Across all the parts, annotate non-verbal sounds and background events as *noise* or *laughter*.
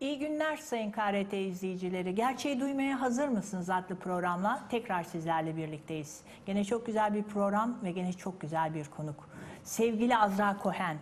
İyi günler Sayın KRT izleyicileri. Gerçeği duymaya hazır mısınız adlı programla tekrar sizlerle birlikteyiz. Gene çok güzel bir program ve gene çok güzel bir konuk. Sevgili Azra Kohen,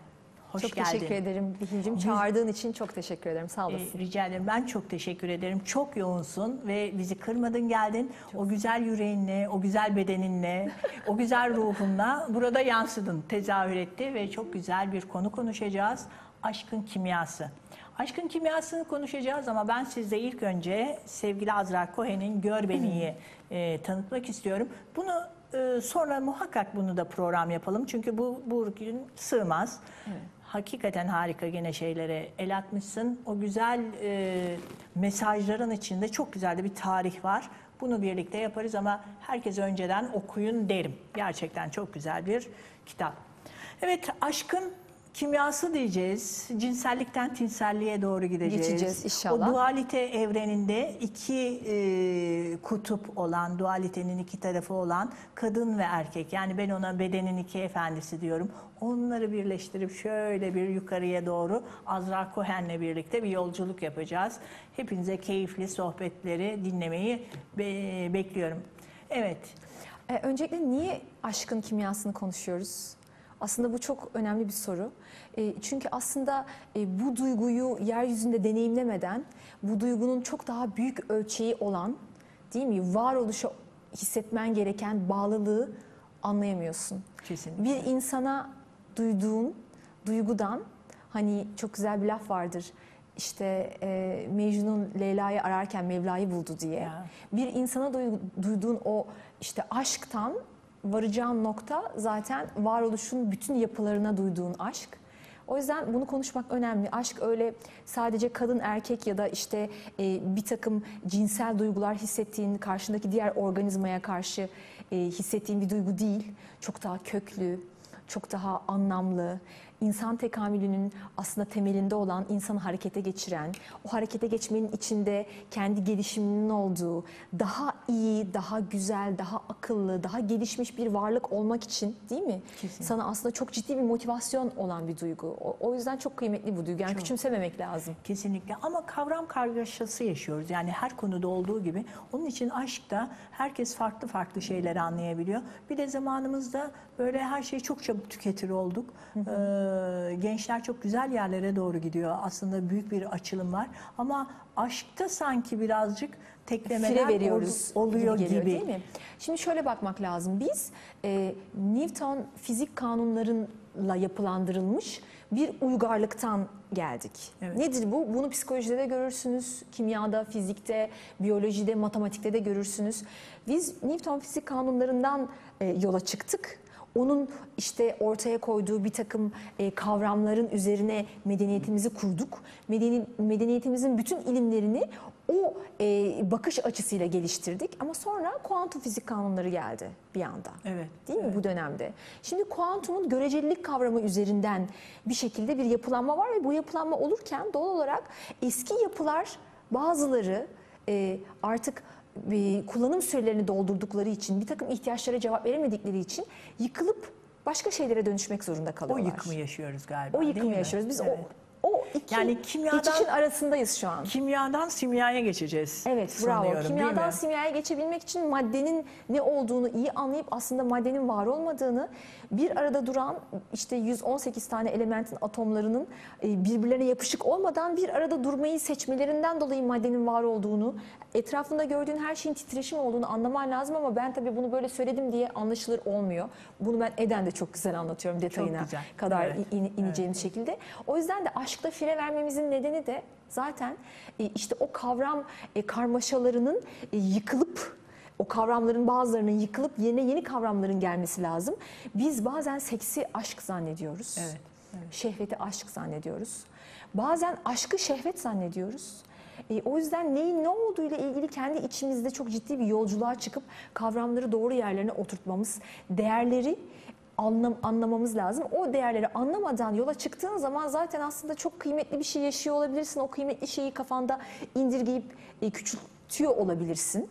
hoş çok geldin. teşekkür ederim Dihil'cim. Çağırdığın için çok teşekkür ederim. Sağ olasın. rica ederim. Ben çok teşekkür ederim. Çok yoğunsun ve bizi kırmadın geldin. O güzel yüreğinle, o güzel bedeninle, o güzel ruhunla burada yansıdın, tezahür etti ve çok güzel bir konu konuşacağız. Aşkın kimyası. Aşkın kimyasını konuşacağız ama ben size ilk önce sevgili Azra Cohen'in Gör Beni'yi e, tanıtmak istiyorum. Bunu e, sonra muhakkak bunu da program yapalım. Çünkü bu bugün sığmaz. Hakikaten harika gene şeylere el atmışsın. O güzel e, mesajların içinde çok güzel de bir tarih var. Bunu birlikte yaparız ama herkes önceden okuyun derim. Gerçekten çok güzel bir kitap. Evet aşkın kimyası diyeceğiz. Cinsellikten tinselliğe doğru gideceğiz. Geçeceğiz inşallah. O dualite evreninde iki e, kutup olan, dualitenin iki tarafı olan kadın ve erkek. Yani ben ona bedenin iki efendisi diyorum. Onları birleştirip şöyle bir yukarıya doğru Azra Cohen'le birlikte bir yolculuk yapacağız. Hepinize keyifli sohbetleri dinlemeyi be- bekliyorum. Evet. Ee, öncelikle niye aşkın kimyasını konuşuyoruz? Aslında bu çok önemli bir soru. Ee, çünkü aslında e, bu duyguyu yeryüzünde deneyimlemeden, bu duygunun çok daha büyük ölçeği olan, değil mi? Varoluşa hissetmen gereken bağlılığı anlayamıyorsun. Kesinlikle. Bir insana duyduğun duygudan hani çok güzel bir laf vardır. İşte e, Mecnun Leyla'yı ararken Mevla'yı buldu diye. Ya. Bir insana duy- duyduğun o işte aşktan varacağın nokta zaten varoluşun bütün yapılarına duyduğun aşk. O yüzden bunu konuşmak önemli. Aşk öyle sadece kadın erkek ya da işte e, bir takım cinsel duygular hissettiğin karşındaki diğer organizmaya karşı e, hissettiğin bir duygu değil. Çok daha köklü, çok daha anlamlı, insan tekamülünün aslında temelinde olan insanı harekete geçiren, o harekete geçmenin içinde kendi gelişiminin olduğu, daha iyi, daha güzel, daha akıllı, daha gelişmiş bir varlık olmak için değil mi? Kesinlikle. Sana aslında çok ciddi bir motivasyon olan bir duygu. O, o yüzden çok kıymetli bu duygu. Yani küçümsememek lazım. Kesinlikle ama kavram kargaşası yaşıyoruz. Yani her konuda olduğu gibi. Onun için aşkta herkes farklı farklı şeyleri anlayabiliyor. Bir de zamanımızda böyle her şeyi çok çabuk tüketir olduk. Ee, gençler çok güzel yerlere doğru gidiyor. Aslında büyük bir açılım var. Ama aşkta sanki birazcık teklemeler fire veriyoruz ol- oluyor gibi, gibi. değil mi? Şimdi şöyle bakmak lazım. Biz e, Newton fizik kanunlarıyla yapılandırılmış bir uygarlıktan geldik. Evet. Nedir bu? Bunu psikolojide de görürsünüz, kimyada, fizikte, biyolojide, matematikte de görürsünüz. Biz Newton fizik kanunlarından e, yola çıktık. Onun işte ortaya koyduğu bir takım e, kavramların üzerine medeniyetimizi kurduk. Medeni, medeniyetimizin bütün ilimlerini o e, bakış açısıyla geliştirdik. Ama sonra kuantum fizik kanunları geldi bir anda. Evet, Değil mi bu dönemde? Şimdi kuantumun görecelilik kavramı üzerinden bir şekilde bir yapılanma var ve bu yapılanma olurken doğal olarak eski yapılar bazıları e, artık bir kullanım sürelerini doldurdukları için, bir takım ihtiyaçlara cevap veremedikleri için yıkılıp başka şeylere dönüşmek zorunda O kalıyorlar. yıkımı yaşıyoruz galiba. O yıkımı yaşıyoruz. Biz Evet. o, o iki Yani kimyadan- geçişin arasındayız şu an. Kimyadan simyaya geçeceğiz. Evet bravo. Kimyadan simyaya geçebilmek için maddenin ne olduğunu iyi anlayıp aslında maddenin var olmadığını bir arada duran işte 118 tane elementin atomlarının e, birbirlerine yapışık olmadan bir arada durmayı seçmelerinden dolayı maddenin var olduğunu, etrafında gördüğün her şeyin titreşim olduğunu anlaman lazım ama ben tabii bunu böyle söyledim diye anlaşılır olmuyor. Bunu ben Eden de çok güzel anlatıyorum detayına güzel. kadar Evet. in- ineceğimiz şekilde. O yüzden de aşkta fire vermemizin nedeni de zaten e, işte o kavram e, karmaşalarının e, yıkılıp o kavramların bazılarının yıkılıp yerine yeni kavramların gelmesi lazım. Biz bazen seksi aşk zannediyoruz. Evet, Şehveti aşk zannediyoruz. Bazen aşkı şehvet zannediyoruz. E, o yüzden neyin ne olduğuyla ilgili kendi içimizde çok ciddi bir yolculuğa çıkıp kavramları doğru yerlerine oturtmamız, değerleri anlam, anlamamız lazım. O değerleri anlamadan yola çıktığın zaman zaten aslında çok kıymetli bir şey yaşıyor olabilirsin. O kıymetli şeyi kafanda indirgeyip e, küçültüyor olabilirsin.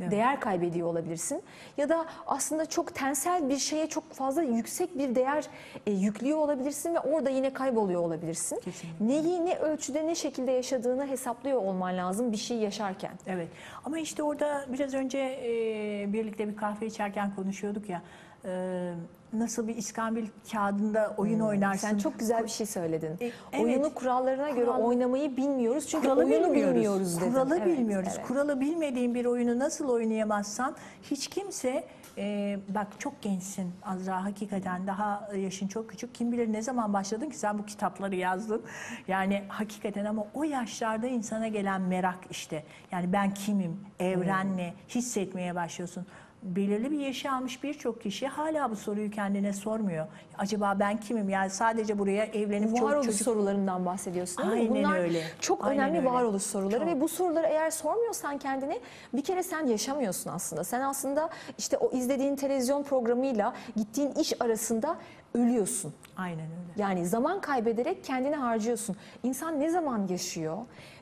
Evet. Değer kaybediyor olabilirsin. Ya da aslında çok tensel bir şeye çok fazla yüksek bir değer e, yüklüyor olabilirsin ve orada yine kayboluyor olabilirsin. Kesinlikle. Neyi ne ölçüde ne şekilde yaşadığını hesaplıyor olman lazım bir şey yaşarken. Evet ama işte orada biraz önce e, birlikte bir kahve içerken konuşuyorduk ya e, nasıl bir iskambil kağıdında oyun oynarsın. Hmm, Sen çok güzel bir şey söyledin. E, evet. Oyunu kurallarına göre Kural- oynamayı bilmiyoruz çünkü Kuralı oyunu bilmiyoruz. bilmiyoruz dedin. Kuralı Evet, bilmiyoruz. evet. Kuralı bilmediğin bir oyunu nasıl oynayamazsan hiç kimse e, bak çok gençsin Azra hakikaten daha yaşın çok küçük. Kim bilir ne zaman başladın ki sen bu kitapları yazdın. Yani hakikaten ama o yaşlarda insana gelen merak işte. Yani ben kimim? Evren ne? Hissetmeye başlıyorsun. Belirli bir yaşı almış birçok kişi hala bu soruyu kendine sormuyor. Acaba ben kimim? Yani sadece buraya evlenip Varoluş çocuk sorularından bahsediyorsun değil mi? Aynen Bunlar öyle. çok Aynen önemli öyle. varoluş soruları Çok. ve bu soruları eğer sormuyorsan kendine bir kere sen yaşamıyorsun aslında. Sen aslında işte o izlediğin televizyon programıyla gittiğin iş arasında ölüyorsun. Aynen öyle. Yani zaman kaybederek kendini harcıyorsun. İnsan ne zaman yaşıyor?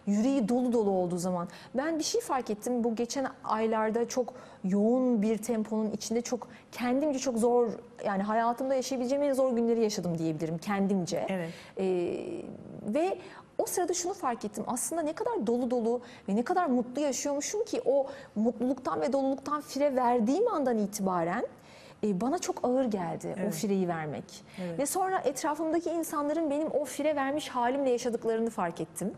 Yüreği dolu dolu olduğu zaman. Ben bir şey fark ettim. Bu geçen aylarda çok yoğun bir temponun içinde çok kendimce çok zor yani hayatımda yaşayabileceğim en zor günleri yaşadım diyebilirim kendimce. Evet. Ee, ve o sırada şunu fark ettim. Aslında ne kadar dolu dolu ve ne kadar mutlu yaşıyormuşum ki o mutluluktan ve doluluktan fire verdiğim andan itibaren e, bana çok ağır geldi o Evet. fireyi vermek. Evet. Ve sonra etrafımdaki insanların benim o fire vermiş halimle yaşadıklarını fark ettim.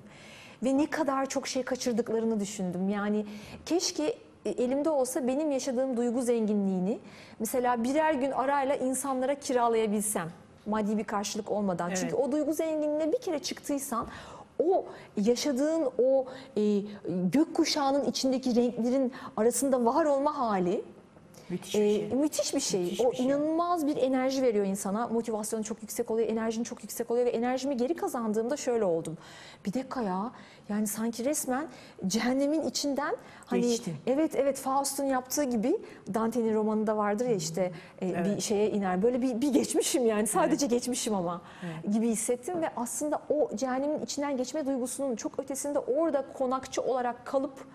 Ve ne kadar çok şey kaçırdıklarını düşündüm. Yani keşke e, elimde olsa benim yaşadığım duygu zenginliğini mesela birer gün arayla insanlara kiralayabilsem. Maddi bir karşılık olmadan. Evet. Çünkü o duygu zenginliğine bir kere çıktıysan o yaşadığın o e, gökkuşağının içindeki renklerin arasında var olma hali Müthiş bir ee, şey. müthiş bir şey. Müthiş o bir şey. inanılmaz bir enerji veriyor insana. Motivasyonu çok yüksek oluyor, enerjin çok yüksek oluyor ve enerjimi geri kazandığımda şöyle oldum. Bir dakika ya. Yani sanki resmen cehennemin içinden hani Geçtin. evet evet Faust'un yaptığı gibi Dante'nin romanında vardır ya işte e, bir Evet. şeye iner. Böyle bir, bir geçmişim yani sadece geçmişim ama gibi hissettim ve aslında o cehennemin içinden geçme duygusunun çok ötesinde orada konakçı olarak kalıp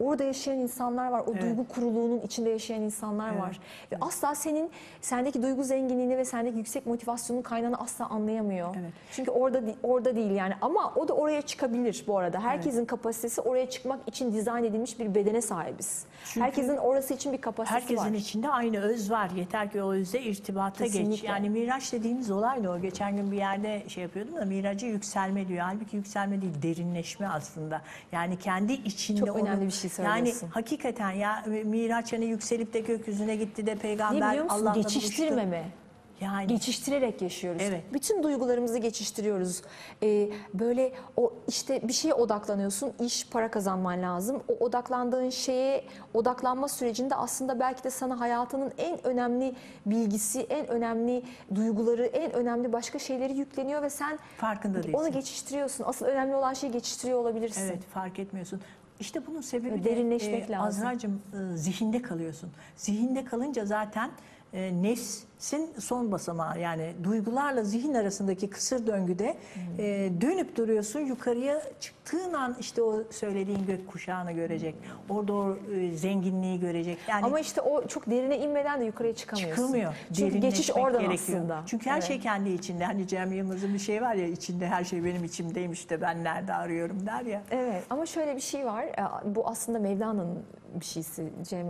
Orada yaşayan insanlar var. O Evet. duygu kuruluğunun içinde yaşayan insanlar Evet. var. Ve asla senin sendeki duygu zenginliğini ve sendeki yüksek motivasyonun kaynağını asla anlayamıyor. Evet. Çünkü orada orada değil yani. Ama o da oraya çıkabilir bu arada. Herkesin kapasitesi oraya çıkmak için dizayn edilmiş bir bedene sahibiz. Çünkü Herkesin orası için bir kapasitesi Herkesin var. içinde aynı öz var. Yeter ki o özle irtibata geç. Kesinlikle. Yani miraç dediğimiz olay da o. Geçen gün bir yerde şey yapıyordum da miracı yükselme diyor. Halbuki yükselme değil derinleşme aslında. Yani kendi içinde Çok önemli bir şey Yani söylüyorsun. hakikaten ya miraç hani yükselip de gökyüzüne gitti de Ne peygamber biliyor musun? Allah'la Geçiştirmeme. buluştu. Yani Geçiştirerek yaşıyoruz. Evet. Bütün duygularımızı geçiştiriyoruz. Ee, böyle o işte bir şeye odaklanıyorsun, iş, para kazanman lazım. O odaklandığın şeye odaklanma sürecinde aslında belki de sana hayatının en önemli bilgisi, en önemli duyguları, en önemli başka şeyleri yükleniyor ve sen farkında değilsin. onu geçiştiriyorsun. Asıl önemli olan şeyi geçiştiriyor olabilirsin. Evet fark etmiyorsun. İşte bunun sebebi Ve de derinleşmek e, lazım. Azra'cığım e, zihinde kalıyorsun. Zihinde kalınca zaten e, nefsin son basamağı yani duygularla zihin arasındaki kısır döngüde Hmm. e, dönüp duruyorsun. Yukarıya çıktığın an işte o söylediğin gök kuşağını görecek. Orada o e, zenginliği görecek. Yani Ama işte o çok derine inmeden de yukarıya çıkamıyorsun. çıkılmıyor. Çünkü geçiş Derinleşmek oradan gerekiyor. aslında. Çünkü her Evet. şey kendi içinde. Hani Cem Yılmaz'ın bir şey var ya içinde her şey benim içimdeymiş de ben nerede arıyorum der ya. Evet ama şöyle bir şey var. e, Bu aslında Mevlana'nın bir şeysi. Cem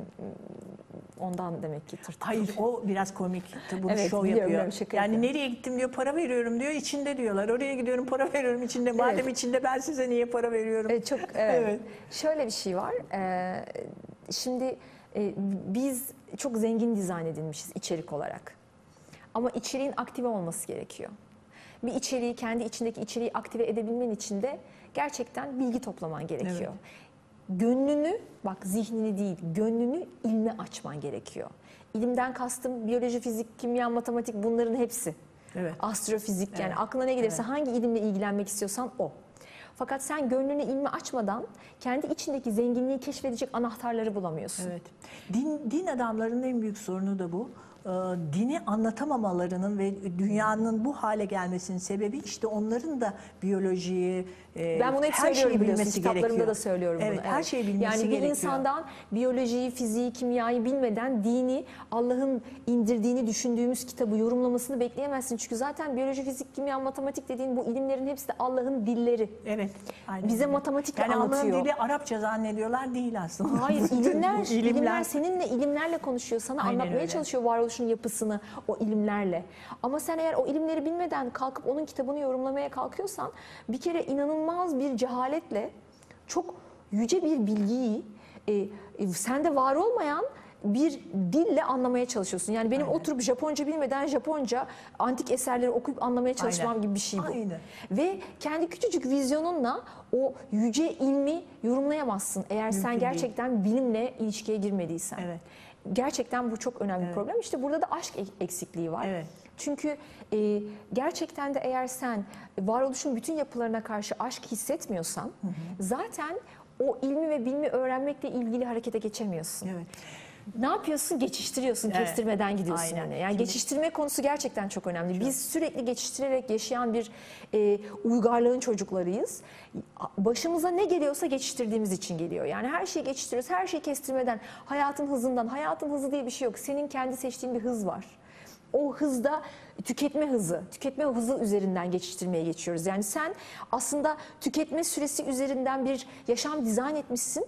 ondan demek ki tırtık. Hayır o biraz komik. Bunu Evet, şov biliyorum, yapıyor. biliyorum, şaka yani yapıyorum. nereye gittim diyor para veriyorum diyor içinde diyorlar. Oraya gidiyorum para veriyorum içinde. Madem içinde ben size niye para veriyorum? E, çok evet. *laughs* Evet. Şöyle bir şey var. e, şimdi e, biz çok zengin dizayn edilmişiz içerik olarak. Ama içeriğin aktive olması gerekiyor. Bir içeriği kendi içindeki içeriği aktive edebilmen için de gerçekten bilgi toplaman gerekiyor. Gönlünü bak zihnini değil gönlünü ilme açman gerekiyor. İlimden kastım biyoloji, fizik, kimya, matematik bunların hepsi. Evet. Astrofizik yani Evet, aklına ne gelirse evet. hangi ilimle ilgilenmek istiyorsan o. Fakat sen gönlünü ilmi açmadan kendi içindeki zenginliği keşfedecek anahtarları bulamıyorsun. Evet. Din, din adamlarının en büyük sorunu da bu. e, dini anlatamamalarının ve dünyanın bu hale gelmesinin sebebi işte onların da biyolojiyi, e, Ben bunu hep her söylüyorum şeyi biliyorsun. bilmesi Kitaplarımda gerekiyor. da söylüyorum evet, bunu. her şeyi bilmesi Yani bir gerekiyor. insandan biyolojiyi, fiziği, kimyayı bilmeden dini, Allah'ın indirdiğini düşündüğümüz kitabı yorumlamasını bekleyemezsin. Çünkü zaten biyoloji, fizik, kimya, matematik dediğin bu ilimlerin hepsi de Allah'ın dilleri. Evet. aynen Bize matematikle yani anlatıyor. Allah'ın dili Arapça zannediyorlar değil aslında. Hayır *laughs* ilimler, bu ilimler seninle ilimlerle konuşuyor. Sana Aynen anlatmaya öyle. çalışıyor varoluşun yapısını o ilimlerle. Ama sen eğer o ilimleri bilmeden kalkıp onun kitabını yorumlamaya kalkıyorsan bir kere inanılmaz bir cehaletle çok yüce bir bilgiyi e, e, sende var olmayan bir dille anlamaya çalışıyorsun. Yani benim Aynen. oturup Japonca bilmeden Japonca antik eserleri okuyup anlamaya çalışmam Aynen. gibi bir şey bu. Aynen. Ve kendi küçücük vizyonunla o yüce ilmi yorumlayamazsın eğer sen Mümkün değil. gerçekten bilimle ilişkiye girmediysen. Evet. Gerçekten bu çok önemli bir Evet. problem. İşte burada da aşk ek- eksikliği var. Evet. Çünkü e, gerçekten de eğer sen varoluşun bütün yapılarına karşı aşk hissetmiyorsan zaten o ilmi ve bilmi öğrenmekle ilgili harekete geçemiyorsun. Evet. Ne yapıyorsun? Geçiştiriyorsun, Evet. kestirmeden gidiyorsun Aynen. öne. Yani Şimdi- geçiştirme konusu gerçekten çok önemli. Biz sürekli geçiştirerek yaşayan bir e, uygarlığın çocuklarıyız. Başımıza ne geliyorsa geçiştirdiğimiz için geliyor. Yani her şeyi geçiştiriyoruz, her şeyi kestirmeden, hayatın hızından. Hayatın hızı diye bir şey yok. Senin kendi seçtiğin bir hız var. O hızda tüketme hızı, tüketme hızı üzerinden geçiştirmeye geçiyoruz. Yani sen aslında tüketme süresi üzerinden bir yaşam dizayn etmişsin.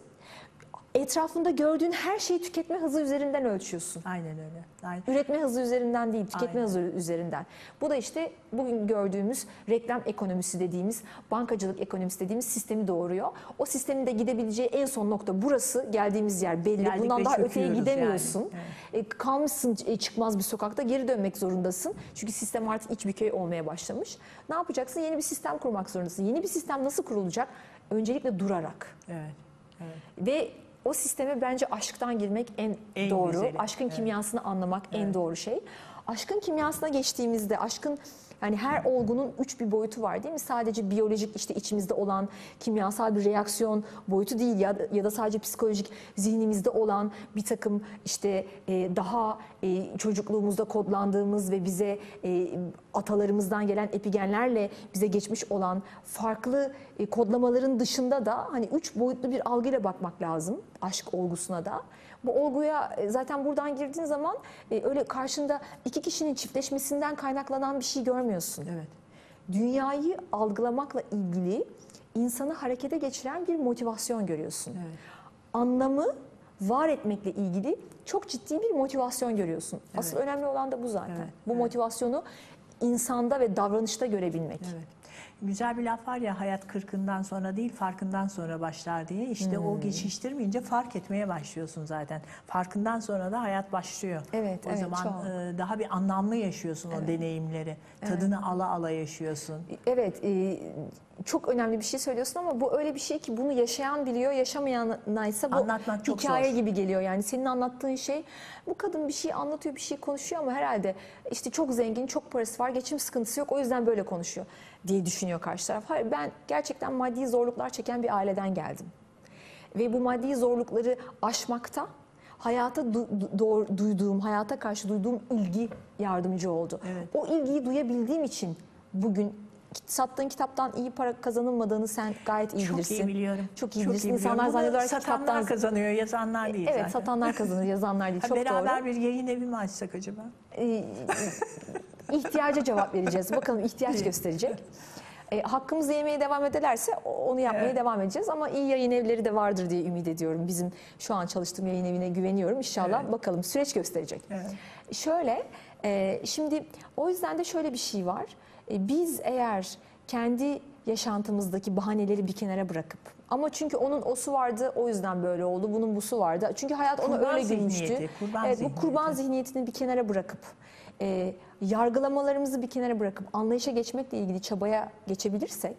Etrafında gördüğün her şeyi tüketme hızı üzerinden ölçüyorsun. Aynen öyle. Aynen. Üretme hızı üzerinden değil, tüketme Aynen. hızı üzerinden. Bu da işte bugün gördüğümüz reklam ekonomisi dediğimiz, bankacılık ekonomisi dediğimiz sistemi doğuruyor. O sistemin de gidebileceği en son nokta burası. Geldiğimiz yer belli. Geldik Bundan daha öteye gidemiyorsun. yani. E, kalmışsın e, çıkmaz bir sokakta geri dönmek zorundasın. Çünkü sistem artık iç bir köy olmaya başlamış. Ne yapacaksın? Yeni bir sistem kurmak zorundasın. Yeni bir sistem nasıl kurulacak? Öncelikle durarak. Evet. Evet. Ve o sisteme bence aşktan girmek en, En doğru. güzeli, Aşkın evet. kimyasını anlamak en doğru şey. Aşkın kimyasına geçtiğimizde aşkın yani her olgunun üç bir boyutu var değil mi? Sadece biyolojik işte içimizde olan kimyasal bir reaksiyon boyutu değil ya da, ya da sadece psikolojik zihnimizde olan bir takım işte e, daha e, çocukluğumuzda kodlandığımız ve bize e, atalarımızdan gelen epigenlerle bize geçmiş olan farklı e, kodlamaların dışında da hani üç boyutlu bir algıyla bakmak lazım aşk olgusuna da. Bu olguya e, zaten buradan girdiğin zaman e, öyle karşında iki kişinin çiftleşmesinden kaynaklanan bir şey görmüyorsun. Evet. Dünyayı algılamakla ilgili insanı harekete geçiren bir motivasyon görüyorsun. Evet. Anlamı var etmekle ilgili çok ciddi bir motivasyon görüyorsun. Asıl önemli olan da bu zaten. Evet, Bu motivasyonu insanda ve davranışta görebilmek. Evet. Güzel bir laf var ya hayat kırkından sonra değil farkından sonra başlar diye. İşte Hmm. o geçiştirmeyince fark etmeye başlıyorsun zaten. Farkından sonra da hayat başlıyor. Evet, o evet, zaman çok. e, daha bir anlamlı yaşıyorsun o deneyimleri. Tadını ala ala yaşıyorsun. Evet, e, çok önemli bir şey söylüyorsun ama bu öyle bir şey ki bunu yaşayan biliyor, yaşamayana ise bu Anlatmak çok hikaye zor. gibi geliyor. Yani senin anlattığın şey, bu kadın bir şey anlatıyor, bir şey konuşuyor ama herhalde işte çok zengin, çok parası var, geçim sıkıntısı yok o yüzden böyle konuşuyor diye düşünüyor karşı taraf. Hayır, ben gerçekten maddi zorluklar çeken bir aileden geldim. Ve bu maddi zorlukları aşmakta hayata du- du- duyduğum, hayata karşı duyduğum ilgi yardımcı oldu. Evet. O ilgiyi duyabildiğim için bugün sattığın kitaptan iyi para kazanılmadığını sen gayet iyi Çok bilirsin. iyi biliyorum. Çok iyi Çok bilirsin. iyi İnsanlar biliyorum. Zannediyorlar ki satanlar kitaptan... kazanıyor, yazanlar değil Evet, zaten. satanlar kazanır, yazanlar değil. Ha, Çok beraber doğru. bir yayın evi mi açsak acaba? Ee, *laughs* ihtiyaca cevap vereceğiz. Bakalım ihtiyaç gösterecek. E, hakkımızı yemeye devam ederlerse onu yapmaya Evet. devam edeceğiz ama iyi yayın evleri de vardır diye ümit ediyorum. Bizim şu an çalıştığım yayın evine güveniyorum. İnşallah Evet. bakalım süreç gösterecek. Evet. Şöyle, e, şimdi o yüzden de şöyle bir şey var. E, biz eğer kendi yaşantımızdaki bahaneleri bir kenara bırakıp ama çünkü onun osu vardı o yüzden böyle oldu. Bunun busu vardı. Çünkü hayat ona Kurban öyle gülmüştü. zihniyeti, kurban evet, bu kurban zihniyetini bir kenara bırakıp e, yargılamalarımızı bir kenara bırakıp anlayışa geçmekle ilgili çabaya geçebilirsek,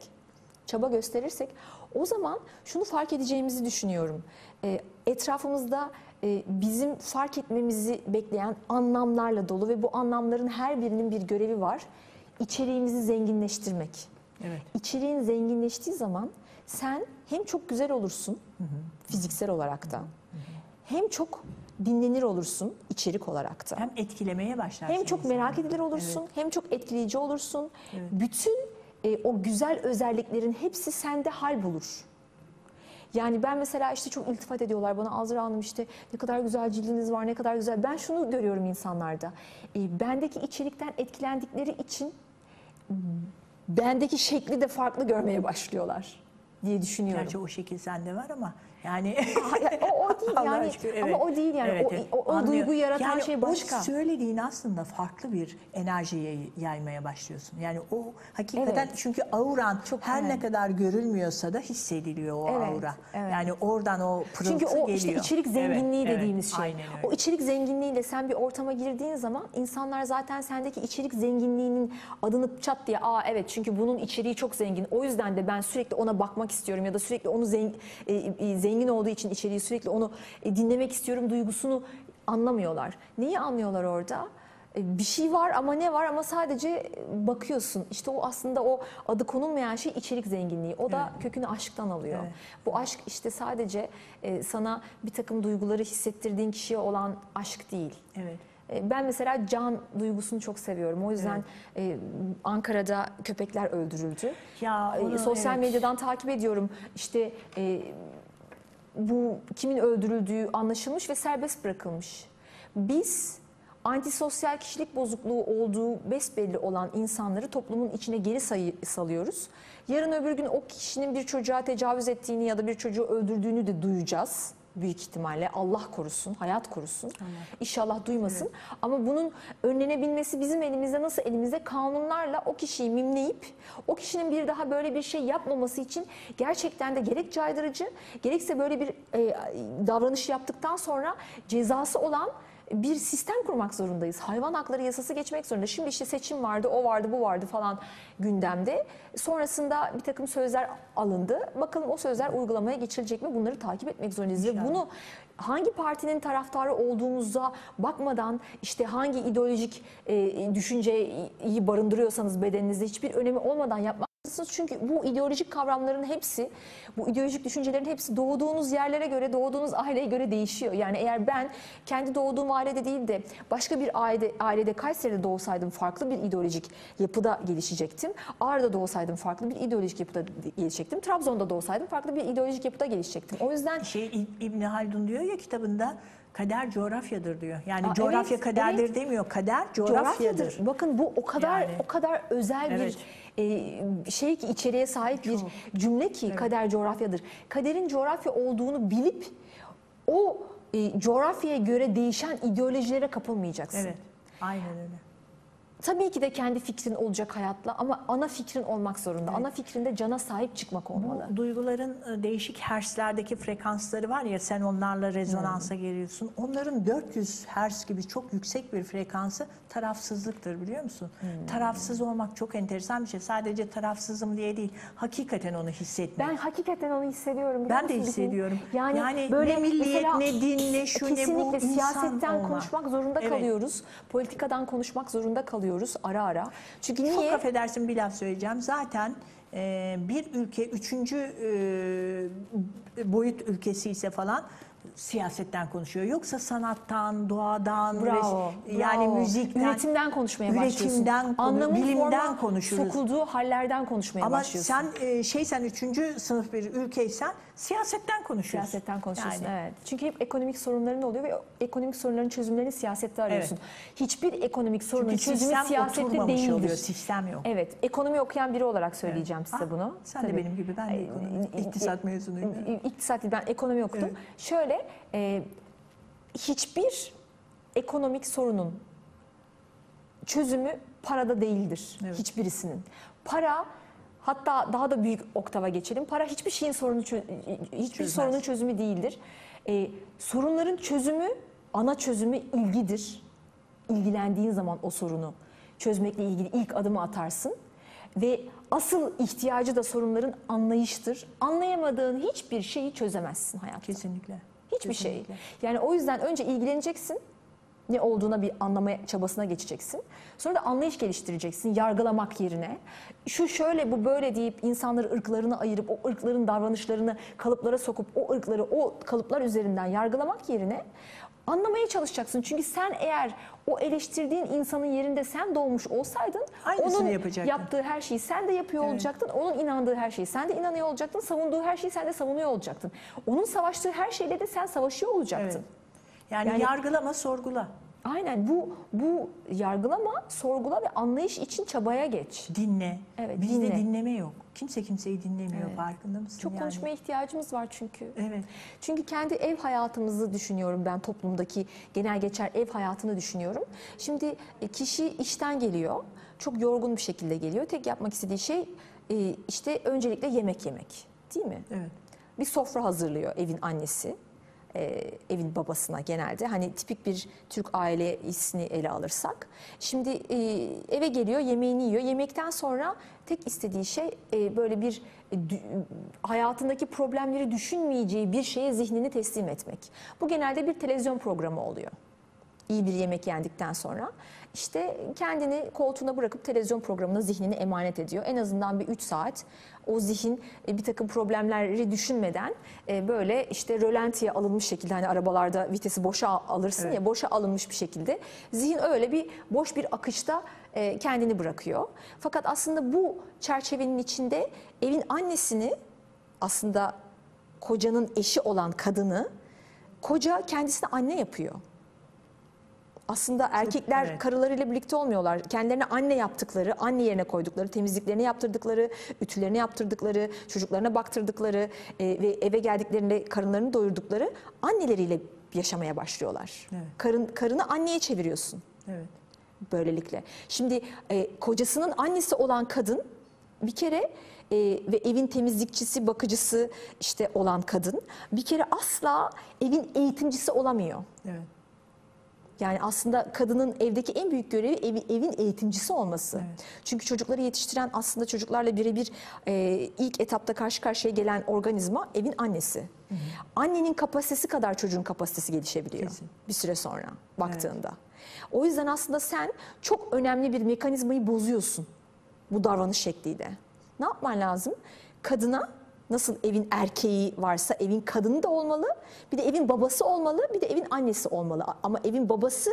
çaba gösterirsek o zaman şunu fark edeceğimizi düşünüyorum. E, etrafımızda e, bizim fark etmemizi bekleyen anlamlarla dolu ve bu anlamların her birinin bir görevi var. İçeriğimizi zenginleştirmek. Evet. İçeriğin zenginleştiği zaman sen hem çok güzel olursun fiziksel olarak da hem çok dinlenir olursun içerik olarak da. Hem etkilemeye başlarsın. Hem çok merak edilir olursun, hem çok etkileyici olursun. Bütün e, o güzel özelliklerin hepsi sende hal bulur. Yani ben mesela işte çok iltifat ediyorlar bana Azra Hanım işte ne kadar güzel cildiniz var, ne kadar güzel. Ben şunu görüyorum insanlarda. E, bendeki içerikten etkilendikleri için bendeki şekli de farklı görmeye başlıyorlar diye düşünüyorum. Gerçi o şekil sende var ama yani *laughs* o, o değil Allah'a yani şükür, ama o değil yani Evet, o, evet. o, o Anlıyorum. duyguyu yaratan Yani şey başka. O söylediğin aslında farklı bir enerjiye yaymaya başlıyorsun. Yani o hakikaten Evet. çünkü auran Çok her önemli. ne kadar görülmüyorsa da hissediliyor o Evet, aura. evet. Yani oradan o pırıltı Çünkü o geliyor. işte içerik Evet, zenginliği evet. dediğimiz şey. Aynen öyle. O içerik zenginliğiyle sen bir ortama girdiğin zaman insanlar zaten sendeki içerik zenginliğinin adını çat diye aa evet çünkü bunun içeriği çok zengin. O yüzden de ben sürekli ona bakmak istiyorum ya da sürekli onu zengin, zengin olduğu için içeriği sürekli onu e, dinlemek istiyorum duygusunu anlamıyorlar. Neyi anlıyorlar orada? E, Bir şey var ama ne var ama sadece e, bakıyorsun. İşte o aslında o adı konulmayan şey içerik zenginliği. O da kökünü aşktan alıyor. Evet. Bu aşk işte sadece sana bir takım duyguları hissettirdiğin kişiye olan aşk değil. Evet. Ben mesela can duygusunu çok seviyorum. O yüzden e, Ankara'da köpekler öldürüldü. Ya onu, Sosyal evet. medyadan takip ediyorum. İşte bu kimin öldürüldüğü anlaşılmış ve serbest bırakılmış. Biz antisosyal kişilik bozukluğu olduğu besbelli olan insanları toplumun içine geri sayı, salıyoruz. Yarın öbür gün o kişinin bir çocuğa tecavüz ettiğini ya da bir çocuğu öldürdüğünü de duyacağız büyük ihtimalle. Allah korusun, hayat korusun. İnşallah duymasın. Ama bunun önlenebilmesi bizim elimizde nasıl elimizde kanunlarla o kişiyi mimleyip o kişinin bir daha böyle bir şey yapmaması için gerçekten de gerek caydırıcı gerekse böyle bir e, davranış yaptıktan sonra cezası olan bir sistem kurmak zorundayız. Hayvan hakları yasası geçmek zorunda. Şimdi işte seçim vardı, o vardı, bu vardı falan gündemde. Sonrasında bir takım sözler alındı. Bakalım o sözler uygulamaya geçilecek mi? Bunları takip etmek zorundayız. Ve bunu hangi partinin taraftarı olduğumuza bakmadan işte hangi ideolojik e, düşünceyi barındırıyorsanız bedeninizde hiçbir önemi olmadan yapmak çünkü bu ideolojik kavramların hepsi, bu ideolojik düşüncelerin hepsi doğduğunuz yerlere göre, doğduğunuz aileye göre değişiyor. Yani eğer ben kendi doğduğum ailede değil de başka bir ailede, ailede Kayseri'de doğsaydım farklı bir ideolojik yapıda gelişecektim. Ağrı'da doğsaydım farklı bir ideolojik yapıda gelişecektim. Trabzon'da doğsaydım farklı bir ideolojik yapıda gelişecektim. O yüzden Şey İb- İbni Haldun diyor ya kitabında kader coğrafyadır diyor. Yani Aa, coğrafya evet, kaderdir evet. demiyor. Kader coğrafyadır. coğrafyadır. Bakın bu o kadar Yani. o kadar özel Evet. bir e, şey ki içeriğe sahip bir cümle ki kader coğrafyadır. Kaderin coğrafya olduğunu bilip o e, coğrafyaya göre değişen ideolojilere kapılmayacaksın. Evet. Aynen öyle. Tabii ki de kendi fikrin olacak hayatla ama ana fikrin olmak zorunda. Ana fikrinde cana sahip çıkmak olmalı. Bu duyguların e, değişik hertzlerdeki frekansları var ya sen onlarla rezonansa geliyorsun. Onların 400 hertz gibi çok yüksek bir frekansı tarafsızlıktır biliyor musun? Tarafsız olmak çok enteresan bir şey. Sadece tarafsızım diye değil. Hakikaten onu hissetmek. Ben hakikaten onu hissediyorum. Ben de hissediyorum. Yani, Yani böyle ne milliyet, mesela ne din, ne şu, ne bu, kesinlikle siyasetten olma. konuşmak zorunda Evet. kalıyoruz. Politikadan konuşmak zorunda kalıyoruz ara ara. Çünkü Çok niye? affedersin bir laf söyleyeceğim. Zaten e, bir ülke üçüncü e, boyut ülkesi ise falan siyasetten konuşuyor. Yoksa sanattan, doğadan, Bravo, res- yani bravo. müzikten, üretimden konuşmaya başlıyorsun. üretimden, konu- Anlamın bilimden konuşuruz. sokulduğu hallerden konuşmaya Ama başlıyorsun. sen e, şeysen üçüncü sınıf bir ülkeysen siyasetten konuşuyorsun. Siyasetten konuşuyorsun Yani. evet. Çünkü hep ekonomik sorunların oluyor ve ekonomik sorunların çözümlerini siyasette arıyorsun. Hiçbir ekonomik sorunun Çünkü çözümü siyasette değildir. oluyor. Sistem yok. Evet, ekonomi okuyan biri olarak söyleyeceğim size Ah, bunu. Sen de Tabii. benim gibi ben de ekonomi, iktisat mezunuyum. İktisat değil, ben ekonomi okudum. Evet. Şöyle, e, hiçbir ekonomik sorunun çözümü parada değildir. Evet. Hiçbirisinin. Para hatta daha da büyük oktava geçelim. Para hiçbir şeyin sorunu hiçbir Çözmez. sorunun çözümü değildir. E, sorunların çözümü, ana çözümü ilgidir. İlgilendiğin zaman o sorunu çözmekle ilgili ilk adımı atarsın. Ve asıl ihtiyacı da sorunların anlayıştır. Anlayamadığın hiçbir şeyi çözemezsin hayatta. Kesinlikle. Hiçbir şey. Kesinlikle. Yani o yüzden önce ilgileneceksin. Ne olduğuna bir anlamaya çabasına geçeceksin. Sonra da anlayış geliştireceksin yargılamak yerine. Şu şöyle bu böyle deyip insanları ırklarına ayırıp o ırkların davranışlarını kalıplara sokup o ırkları o kalıplar üzerinden yargılamak yerine Anlamaya çalışacaksın. Çünkü sen eğer o eleştirdiğin insanın yerinde sen doğmuş olsaydın Aynısını onun yapacaktın. yaptığı her şeyi sen de yapıyor Evet. olacaktın. Onun inandığı her şeyi sen de inanıyor olacaktın. Savunduğu her şeyi sen de savunuyor olacaktın. Onun savaştığı her şeyle de sen savaşıyor olacaktın. Evet. Yani, Yani- yargılama, sorgula. Aynen bu bu yargılama, sorgula ve anlayış için çabaya geç. Dinle. Evet, Bizde dinle. dinleme yok. Kimse kimseyi dinlemiyor. Evet. Farkında mısın? Çok yani? konuşmaya ihtiyacımız var çünkü. Evet. Çünkü kendi ev hayatımızı düşünüyorum ben toplumdaki genel geçer ev hayatını düşünüyorum. Şimdi e, kişi işten geliyor, çok yorgun bir şekilde geliyor. Tek yapmak istediği şey e, işte öncelikle yemek yemek, değil mi? Evet. Bir sofra hazırlıyor evin annesi, e, evin babasına genelde. Hani tipik bir Türk ailesini ele alırsak. Şimdi e, eve geliyor, yemeğini yiyor. Yemekten sonra tek istediği şey e, böyle bir e, hayatındaki problemleri düşünmeyeceği bir şeye zihnini teslim etmek. Bu genelde bir televizyon programı oluyor iyi bir yemek yendikten sonra işte kendini koltuğuna bırakıp televizyon programına zihnini emanet ediyor. En azından bir 3 saat o zihin e, bir takım problemleri düşünmeden e, böyle işte rölantiye alınmış şekilde hani arabalarda vitesi boşa alırsın Evet. ya boşa alınmış bir şekilde zihin öyle bir boş bir akışta e, kendini bırakıyor. Fakat aslında bu çerçevenin içinde evin annesini aslında kocanın eşi olan kadını koca kendisine anne yapıyor. Aslında erkekler evet. karılarıyla birlikte olmuyorlar. Kendilerine anne yaptıkları, anne yerine koydukları, temizliklerini yaptırdıkları, ütülerini yaptırdıkları, çocuklarına baktırdıkları e, ve eve geldiklerinde karınlarını doyurdukları anneleriyle yaşamaya başlıyorlar. Evet. Karın, karını anneye çeviriyorsun Evet. böylelikle. Şimdi e, kocasının annesi olan kadın bir kere e, ve evin temizlikçisi, bakıcısı işte olan kadın bir kere asla evin eğitimcisi olamıyor. Evet. Yani aslında kadının evdeki en büyük görevi evi, evin eğitimcisi olması. Evet. Çünkü çocukları yetiştiren aslında çocuklarla birebir e, ilk etapta karşı karşıya gelen organizma evin annesi. Annenin kapasitesi kadar çocuğun kapasitesi gelişebiliyor Kesin. bir süre sonra baktığında. O yüzden aslında sen çok önemli bir mekanizmayı bozuyorsun bu davranış şekliyle. Ne yapman lazım? Kadına nasıl evin erkeği varsa evin kadını da olmalı. Bir de evin babası olmalı, bir de evin annesi olmalı. Ama evin babası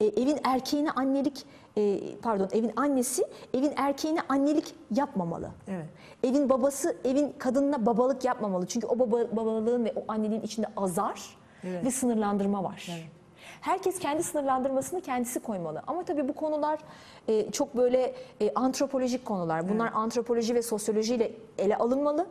e, evin erkeğine annelik e, pardon, evin annesi evin erkeğine annelik yapmamalı. Evet. Evin babası evin kadınına babalık yapmamalı. Çünkü o baba, babalığın ve o anneliğin içinde azar Evet. ve sınırlandırma var. Evet. Herkes kendi sınırlandırmasını kendisi koymalı. Ama tabii bu konular e, çok böyle e, antropolojik konular. Bunlar antropoloji ve sosyolojiyle ele alınmalı.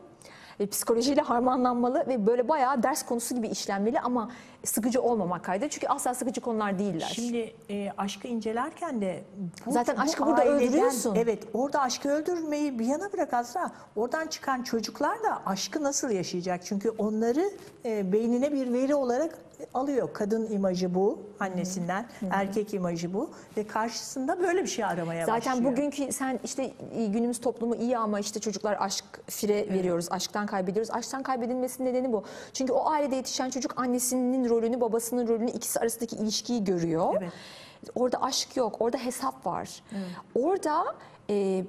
E, psikolojiyle harmanlanmalı ve böyle bayağı ders konusu gibi işlenmeli ama sıkıcı olmamak kaydı. Çünkü asla sıkıcı konular değiller. Şimdi e, aşkı incelerken de bu, Zaten bu aşkı burada aileden- öldürüyorsun. Evet orada aşkı öldürmeyi bir yana bırak Azra. Oradan çıkan çocuklar da aşkı nasıl yaşayacak? Çünkü onları e, beynine bir veri olarak alıyor. Kadın imajı bu annesinden, erkek imajı bu ve karşısında böyle bir şey aramaya Zaten başlıyor. bugünkü sen işte günümüz toplumu iyi ama işte çocuklar aşk fire veriyoruz, aşktan kaybediyoruz. Aşktan kaybedilmesinin nedeni bu. Çünkü o ailede yetişen çocuk annesinin rolünü, babasının rolünü, ikisi arasındaki ilişkiyi görüyor. Evet. Orada aşk yok, orada hesap var. Orada e,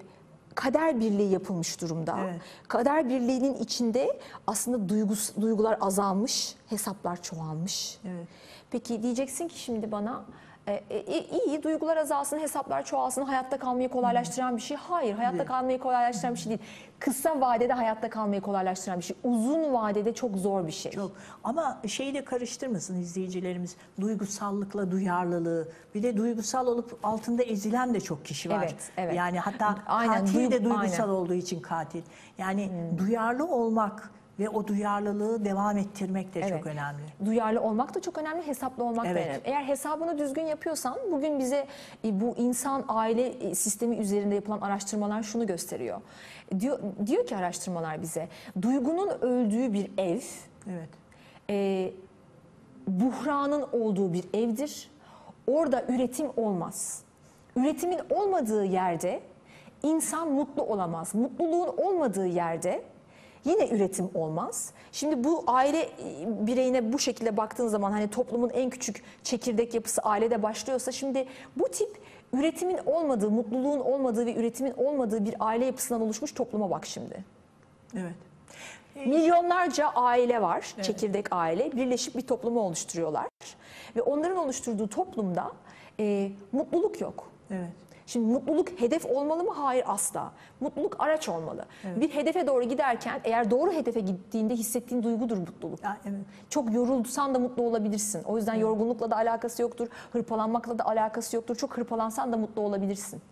kader birliği yapılmış durumda. Evet. Kader birliğinin içinde aslında duygus, duygular azalmış, hesaplar çoğalmış. Evet. Peki diyeceksin ki şimdi bana e, e, iyi duygular azalsın, hesaplar çoğalsın, hayatta kalmayı kolaylaştıran bir şey. Hayır, hayatta kalmayı kolaylaştıran bir şey değil. Kısa vadede hayatta kalmayı kolaylaştıran bir şey. Uzun vadede çok zor bir şey. Çok. Ama şeyi de karıştırmasın izleyicilerimiz. Duygusallıkla duyarlılığı. Bir de duygusal olup altında ezilen de çok kişi var. Evet, evet. Yani hatta Aynen, katil de duygu- duygusal aynen. olduğu için katil. Yani duyarlı olmak ve o duyarlılığı devam ettirmek de çok Evet. önemli. Duyarlı olmak da çok önemli, hesaplı olmak Evet. da önemli. Eğer hesabını düzgün yapıyorsan, bugün bize e, bu insan aile e, sistemi üzerinde yapılan araştırmalar şunu gösteriyor. Diyor, diyor ki araştırmalar bize, duygunun öldüğü bir ev, Evet. e, buhranın olduğu bir evdir. Orada üretim olmaz. Üretimin olmadığı yerde insan mutlu olamaz. Mutluluğun olmadığı yerde yine üretim olmaz. Şimdi bu aile e, bireyine bu şekilde baktığın zaman hani toplumun en küçük çekirdek yapısı ailede başlıyorsa şimdi bu tip üretimin olmadığı, mutluluğun olmadığı ve üretimin olmadığı bir aile yapısından oluşmuş topluma bak şimdi. Evet. Milyonlarca aile var, çekirdek aile. Birleşip bir toplumu oluşturuyorlar. Ve onların oluşturduğu toplumda e, mutluluk yok. Evet. Şimdi mutluluk hedef olmalı mı? Hayır asla. Mutluluk araç olmalı. Bir hedefe doğru giderken eğer doğru hedefe gittiğinde hissettiğin duygudur mutluluk. Ya, evet. Çok yorulsan da mutlu olabilirsin. O yüzden yorgunlukla da alakası yoktur. Hırpalanmakla da alakası yoktur. Çok hırpalansan da mutlu olabilirsin.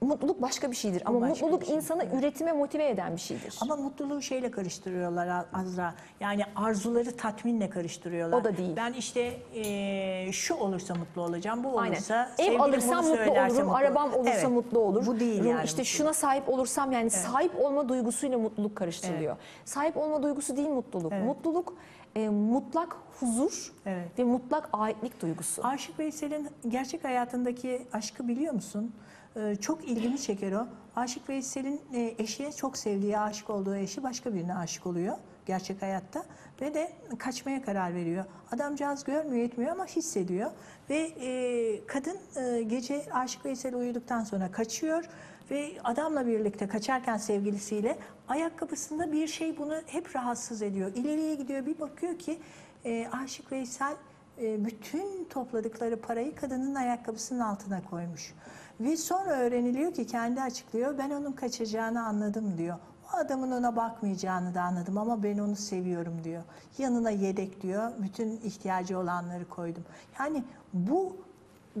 Mutluluk başka bir şeydir. Ama başka mutluluk şey, insanı üretime motive eden bir şeydir. Ama mutluluğu şeyle karıştırıyorlar Azra. Yani arzuları tatminle karıştırıyorlar. O da değil. Ben işte eee, şu olursa mutlu olacağım, bu Aynen. olursa Ev alırsam mutlu olurum, mutlu arabam olursa Evet. mutlu olur. Bu değil yani. İşte mutluluk. şuna sahip olursam yani sahip olma duygusuyla mutluluk karıştırılıyor. Sahip olma duygusu değil mutluluk. Evet. Mutluluk e, mutlak huzur Evet. ve mutlak aitlik duygusu. Aşık Veysel'in gerçek hayatındaki aşkı biliyor musun? Ee, çok ilgimi çeker o. Aşık Veysel'in e, eşi çok sevdiği, aşık olduğu eşi başka birine aşık oluyor gerçek hayatta ve de kaçmaya karar veriyor. Adamcağız görmüyor, etmiyor ama hissediyor ve e, kadın e, gece Aşık Veysel uyuduktan sonra kaçıyor ve adamla birlikte kaçarken sevgilisiyle ayakkabısında bir şey bunu hep rahatsız ediyor. İleriye gidiyor bir bakıyor ki e, Aşık Veysel e, bütün topladıkları parayı kadının ayakkabısının altına koymuş. Ve sonra öğreniliyor ki kendi açıklıyor ben onun kaçacağını anladım diyor. O adamın ona bakmayacağını da anladım ama ben onu seviyorum diyor. Yanına yedek diyor. Bütün ihtiyacı olanları koydum. Yani bu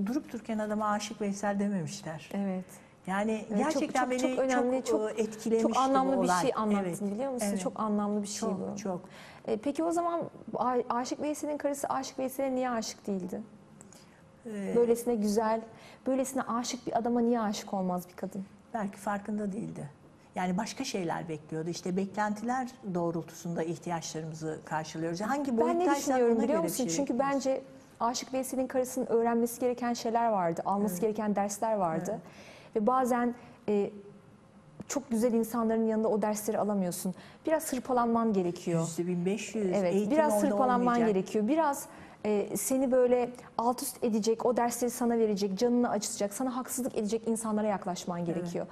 durup dururken adama aşık Veysel dememişler. Evet. Yani Evet, gerçekten çok, beni çok, önemli, çok, çok, e, etkilemişti çok anlamlı bir şey anlattın Evet, biliyor musun? evet. Çok anlamlı bir şey bu. Çok çok. E, peki o zaman Aşık Veysel'in karısı Aşık Veysel'e niye aşık değildi? Ee, Böylesine güzel, böylesine aşık bir adama niye aşık olmaz bir kadın? belki farkında değildi. Yani başka şeyler bekliyordu. İşte beklentiler doğrultusunda ihtiyaçlarımızı karşılıyoruz. Hangi Ben ne düşünüyorum ona biliyor göre bir musun? şey Çünkü bence Aşık Veysel'in karısının öğrenmesi gereken şeyler vardı, alması gereken dersler vardı. Ve bazen e, çok güzel insanların yanında o dersleri alamıyorsun. Biraz hırpalanman gerekiyor. Yüzde 1500 Evet, eğitim biraz orada hırpalanman olmayacak. gerekiyor. Biraz e, seni böyle alt üst edecek, o dersleri sana verecek, canını acıtacak, sana haksızlık edecek insanlara yaklaşman gerekiyor.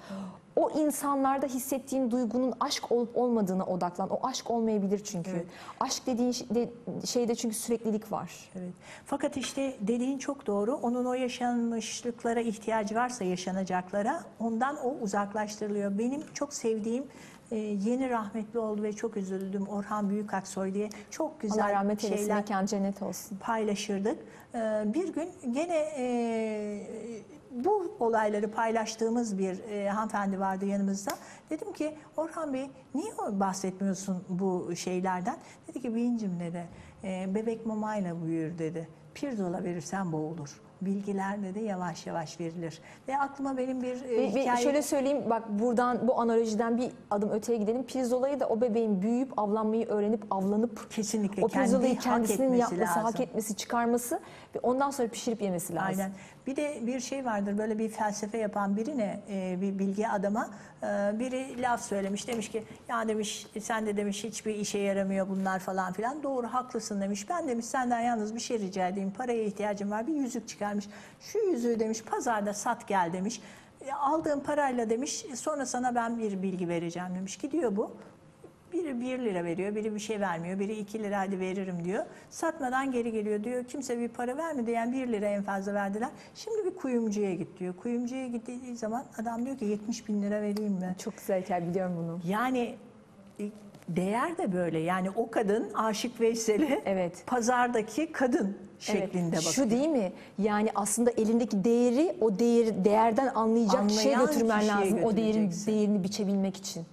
O insanlarda hissettiğin duygunun aşk olup olmadığına odaklan. O aşk olmayabilir çünkü. Evet. Aşk dediğin şey- de- şeyde çünkü süreklilik var. Evet. Fakat işte dediğin çok doğru. Onun o yaşanmışlıklara ihtiyacı varsa yaşanacaklara ondan o uzaklaştırılıyor. Benim çok sevdiğim e, yeni rahmetli oldu ve çok üzüldüm Orhan Büyükaksoy diye çok güzel Allah rahmet eylesin, şeyler mekan cennet olsun. paylaşırdık. Ee, Bir gün gene e, bu olayları paylaştığımız bir e, hanımefendi vardı yanımızda. Dedim ki Orhan Bey niye bahsetmiyorsun bu şeylerden? Dedi ki Bey'incim dedi e, bebek mamayla büyür dedi. Pirzola verirsen boğulur. Bilgiler dedi yavaş yavaş verilir. Ve aklıma benim bir e, hikaye... şöyle söyleyeyim bak buradan bu analojiden bir adım öteye gidelim. Pirzolayı da o bebeğin büyüyüp avlanmayı öğrenip avlanıp Kesinlikle o pirzolayı kendi hak kendisinin etmesi yapması, hak lazım. etmesi, çıkarması ve ondan sonra pişirip yemesi lazım. Aynen. Bir de bir şey vardır böyle bir felsefe yapan birine, e, bir bilgi adama e, biri laf söylemiş. Demiş ki ya demiş sen de demiş hiçbir işe yaramıyor bunlar falan filan. Doğru haklısın demiş. Ben demiş senden yalnız bir şey rica edeyim. Paraya ihtiyacım var. Bir yüzük çıkarmış. Şu yüzüğü demiş pazarda sat gel demiş. E, Aldığım parayla demiş sonra sana ben bir bilgi vereceğim demiş. Gidiyor bu. Biri 1 lira veriyor, biri bir şey vermiyor, biri 2 lira hadi veririm diyor. Satmadan geri geliyor diyor. Kimse bir para vermedi yani 1 lira en fazla verdiler. Şimdi bir kuyumcuya git diyor. Kuyumcuya gittiği zaman adam diyor ki 70 bin lira vereyim mi? Çok güzel hikaye biliyorum bunu. Yani e, değer de böyle. Yani o kadın Aşık Veysel'i Evet. pazardaki kadın şeklinde Evet, bakıyor. Şu değil mi? Yani aslında elindeki değeri o değer değerden anlayacak kişiye Anlayan götürmen kişiye lazım. O değerin değerini biçebilmek için.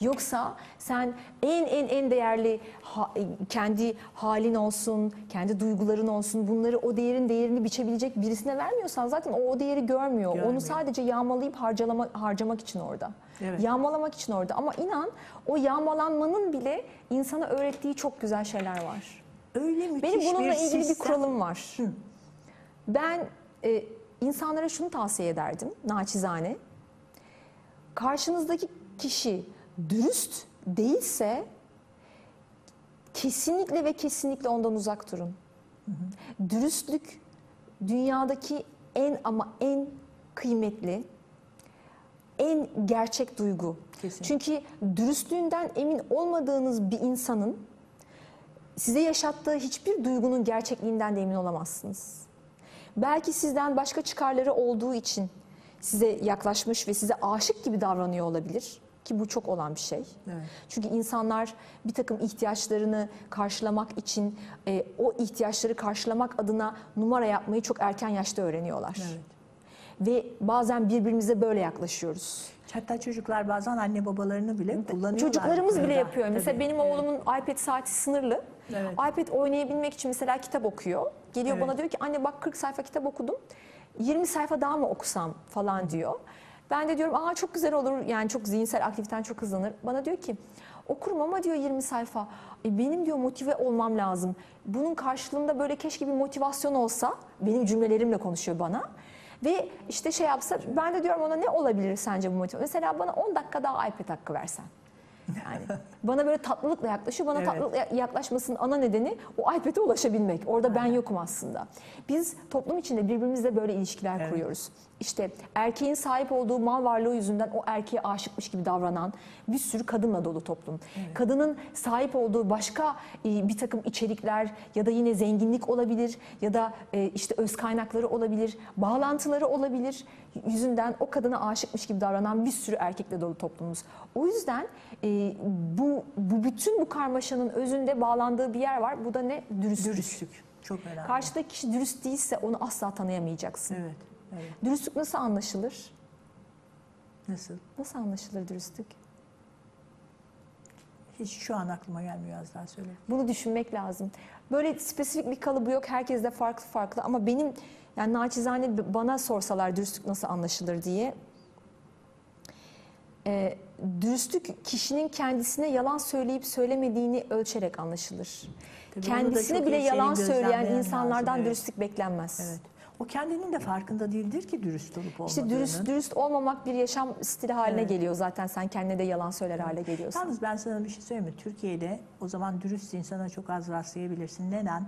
Yoksa sen en en en değerli ha- kendi halin olsun, kendi duyguların olsun bunları o değerin değerini biçebilecek birisine vermiyorsan zaten o o değeri görmüyor. Görmüyor. Onu sadece yağmalayıp harcalama, harcamak için orada. Evet. Yağmalamak için orada. Ama inan o yağmalanmanın bile insana öğrettiği çok güzel şeyler var. Öyle müthiş Benim bununla bir ilgili bir sistem. kuralım var. Ben e, insanlara şunu tavsiye ederdim naçizane. Karşınızdaki kişi dürüst değilse kesinlikle ve kesinlikle ondan uzak durun. Dürüstlük dünyadaki en ama en kıymetli, en gerçek duygu. Kesin. Çünkü dürüstlüğünden emin olmadığınız bir insanın size yaşattığı hiçbir duygunun gerçekliğinden de emin olamazsınız. Belki sizden başka çıkarları olduğu için size yaklaşmış ve size aşık gibi davranıyor olabilir ki bu çok olan bir şey. Evet. Çünkü insanlar bir takım ihtiyaçlarını karşılamak için e, o ihtiyaçları karşılamak adına numara yapmayı çok erken yaşta öğreniyorlar. Evet. Ve bazen birbirimize böyle yaklaşıyoruz. Hatta çocuklar bazen anne babalarını bile kullanıyorlar. Çocuklarımız bile yapıyor. Mesela Tabii. benim oğlumun iPad saati sınırlı. Evet. iPad oynayabilmek için mesela kitap okuyor. Geliyor Evet. bana diyor ki anne bak 40 sayfa kitap okudum. 20 sayfa daha mı okusam falan diyor. Ben de diyorum aa çok güzel olur yani çok zihinsel aktiviten çok hızlanır. Bana diyor ki okurum ama diyor 20 sayfa. E, benim diyor motive olmam lazım. Bunun karşılığında böyle keşke bir motivasyon olsa benim cümlelerimle konuşuyor bana. Ve işte şey yapsa ben de diyorum ona ne olabilir sence bu motivasyon? Mesela bana 10 dakika daha iPad hakkı versen. Yani *laughs* bana böyle tatlılıkla yaklaşıyor. Bana Evet. tatlılıkla yaklaşmasının ana nedeni o iPad'e ulaşabilmek. Orada ben yokum aslında. Biz toplum içinde birbirimizle böyle ilişkiler Evet. kuruyoruz. İşte erkeğin sahip olduğu mal varlığı yüzünden o erkeğe aşıkmış gibi davranan bir sürü kadınla dolu toplum. Kadının sahip olduğu başka e, bir takım içerikler ya da yine zenginlik olabilir ya da e, işte öz kaynakları olabilir, bağlantıları olabilir. Yüzünden o kadına aşıkmış gibi davranan bir sürü erkekle dolu toplumumuz. O yüzden e, bu, bu bütün bu karmaşanın özünde bağlandığı bir yer var. Bu da ne? Dürüstlük. Dürüstlük. Çok önemli. Karşıdaki kişi dürüst değilse onu asla tanıyamayacaksın. Evet. Evet. Dürüstlük nasıl anlaşılır? Nasıl? Nasıl anlaşılır dürüstlük? Hiç şu an aklıma gelmiyor az daha söyle. Bunu düşünmek lazım. Böyle spesifik bir kalıbı yok. Herkes de farklı farklı ama benim yani naçizane bana sorsalar dürüstlük nasıl anlaşılır diye e, dürüstlük kişinin kendisine yalan söyleyip söylemediğini ölçerek anlaşılır. Tabii Kendisine bile yalan söyleyen insanlardan lazım, evet. dürüstlük beklenmez. Evet. O kendinin de farkında değildir ki dürüst olup olmadığını. İşte dürüst dürüst olmamak bir yaşam stili haline Evet. geliyor zaten sen kendine de yalan söyler hale geliyorsun. Yalnız ben sana bir şey söyleyeyim mi? Türkiye'de o zaman dürüst insana çok az rastlayabilirsin. Neden?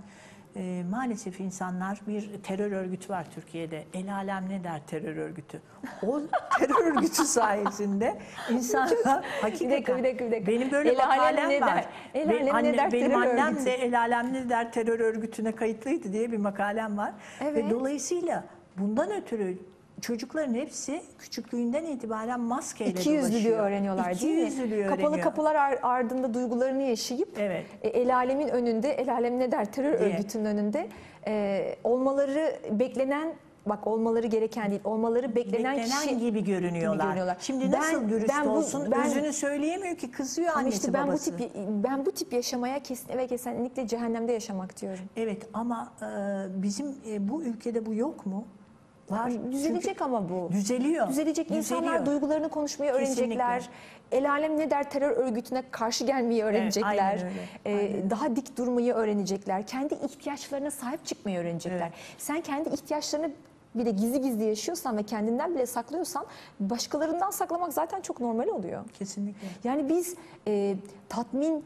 Ee, maalesef insanlar bir terör örgütü var Türkiye'de. El alem ne der terör örgütü? O *laughs* terör örgütü sayesinde insanlar hakikaten... Bir dakika, bir dakika, bir dakika. Benim böyle El alem makalem ne var. der? El alem ne anne- der benim annem örgütü? de el alem ne der terör örgütüne kayıtlıydı diye bir makalem var. Evet. Ve dolayısıyla bundan ötürü çocukların hepsi küçüklüğünden itibaren maskeyle İki yüzlülüğü öğreniyorlar İki değil mi? yüzlülüğü Kapalı öğreniyor. kapılar ar- ardında duygularını yaşayıp Evet. e, el alemin önünde, el alem ne der terör Diye. örgütünün önünde e, olmaları beklenen bak olmaları gereken değil, olmaları beklenen, beklenen kişi gibi görünüyorlar. görünüyorlar. Şimdi Ben- nasıl dürüst ben bu- olsun? ben- Özünü söyleyemiyor ki kızıyor annesi işte ben babası. bu tip ben bu tip yaşamaya kesin ve kesinlikle cehennemde yaşamak diyorum. Evet ama e, bizim e, bu ülkede bu yok mu? Var. Düzelecek Çünkü ama bu. düzeliyor. Düzelecek insanlar Düzeliyor. duygularını konuşmayı Kesinlikle. öğrenecekler. El alem ne der terör örgütüne karşı gelmeyi öğrenecekler. aynen öyle, Ee, aynen daha dik durmayı öğrenecekler. Kendi ihtiyaçlarına sahip çıkmayı öğrenecekler. Evet. Sen kendi ihtiyaçlarını bile gizli gizli yaşıyorsan ve kendinden bile saklıyorsan başkalarından saklamak zaten çok normal oluyor. Kesinlikle. Yani biz e, tatmin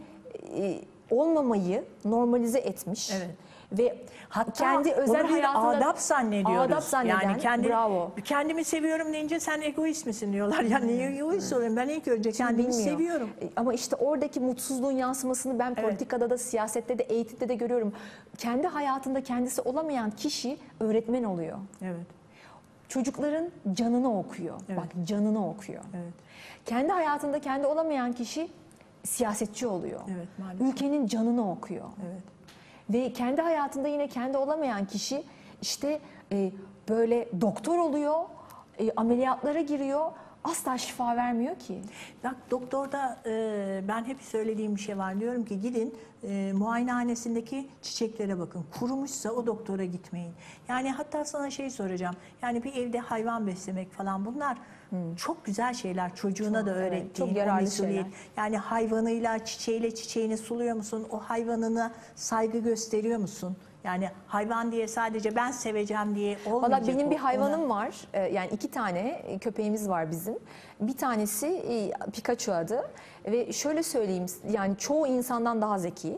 e, olmamayı normalize etmiş Evet. Ve Hatta kendi özel hayatında adap zannediyoruz. Adap zanneden, yani kendi, bravo. kendimi seviyorum deyince sen egoist misin diyorlar. Ya niye egoist olayım? Ben ilk önce kendimi bilmiyor. seviyorum. E, Ama işte oradaki mutsuzluğun yansımasını ben politikada da, siyasette de, eğitimde de görüyorum. Kendi hayatında kendisi olamayan kişi öğretmen oluyor. Evet. Çocukların canını okuyor. Evet. Bak canını okuyor. Evet. Kendi hayatında kendi olamayan kişi siyasetçi oluyor. Evet, maalesef. Ülkenin canını okuyor. Evet. Ve kendi hayatında yine kendi olamayan kişi işte e, böyle doktor oluyor, e, ameliyatlara giriyor, asla şifa vermiyor ki. Bak doktorda e, ben hep söylediğim bir şey var. Diyorum ki gidin e, muayenehanesindeki çiçeklere bakın. Kurumuşsa o doktora gitmeyin. Yani hatta sana şey soracağım. Yani bir evde hayvan beslemek falan bunlar çok güzel şeyler. Çocuğuna Çok, da evet, öğrettiğin çok o yararlı şeyler. Yani hayvanıyla, çiçeğiyle çiçeğini suluyor musun? O hayvanına saygı gösteriyor musun? Yani hayvan diye sadece ben seveceğim diye olmayacak. Valla benim bir hayvanım Ona- var. Ee, Yani iki tane e, köpeğimiz var bizim. Bir tanesi e, Pikachu adı. Ve şöyle söyleyeyim yani çoğu insandan daha zeki.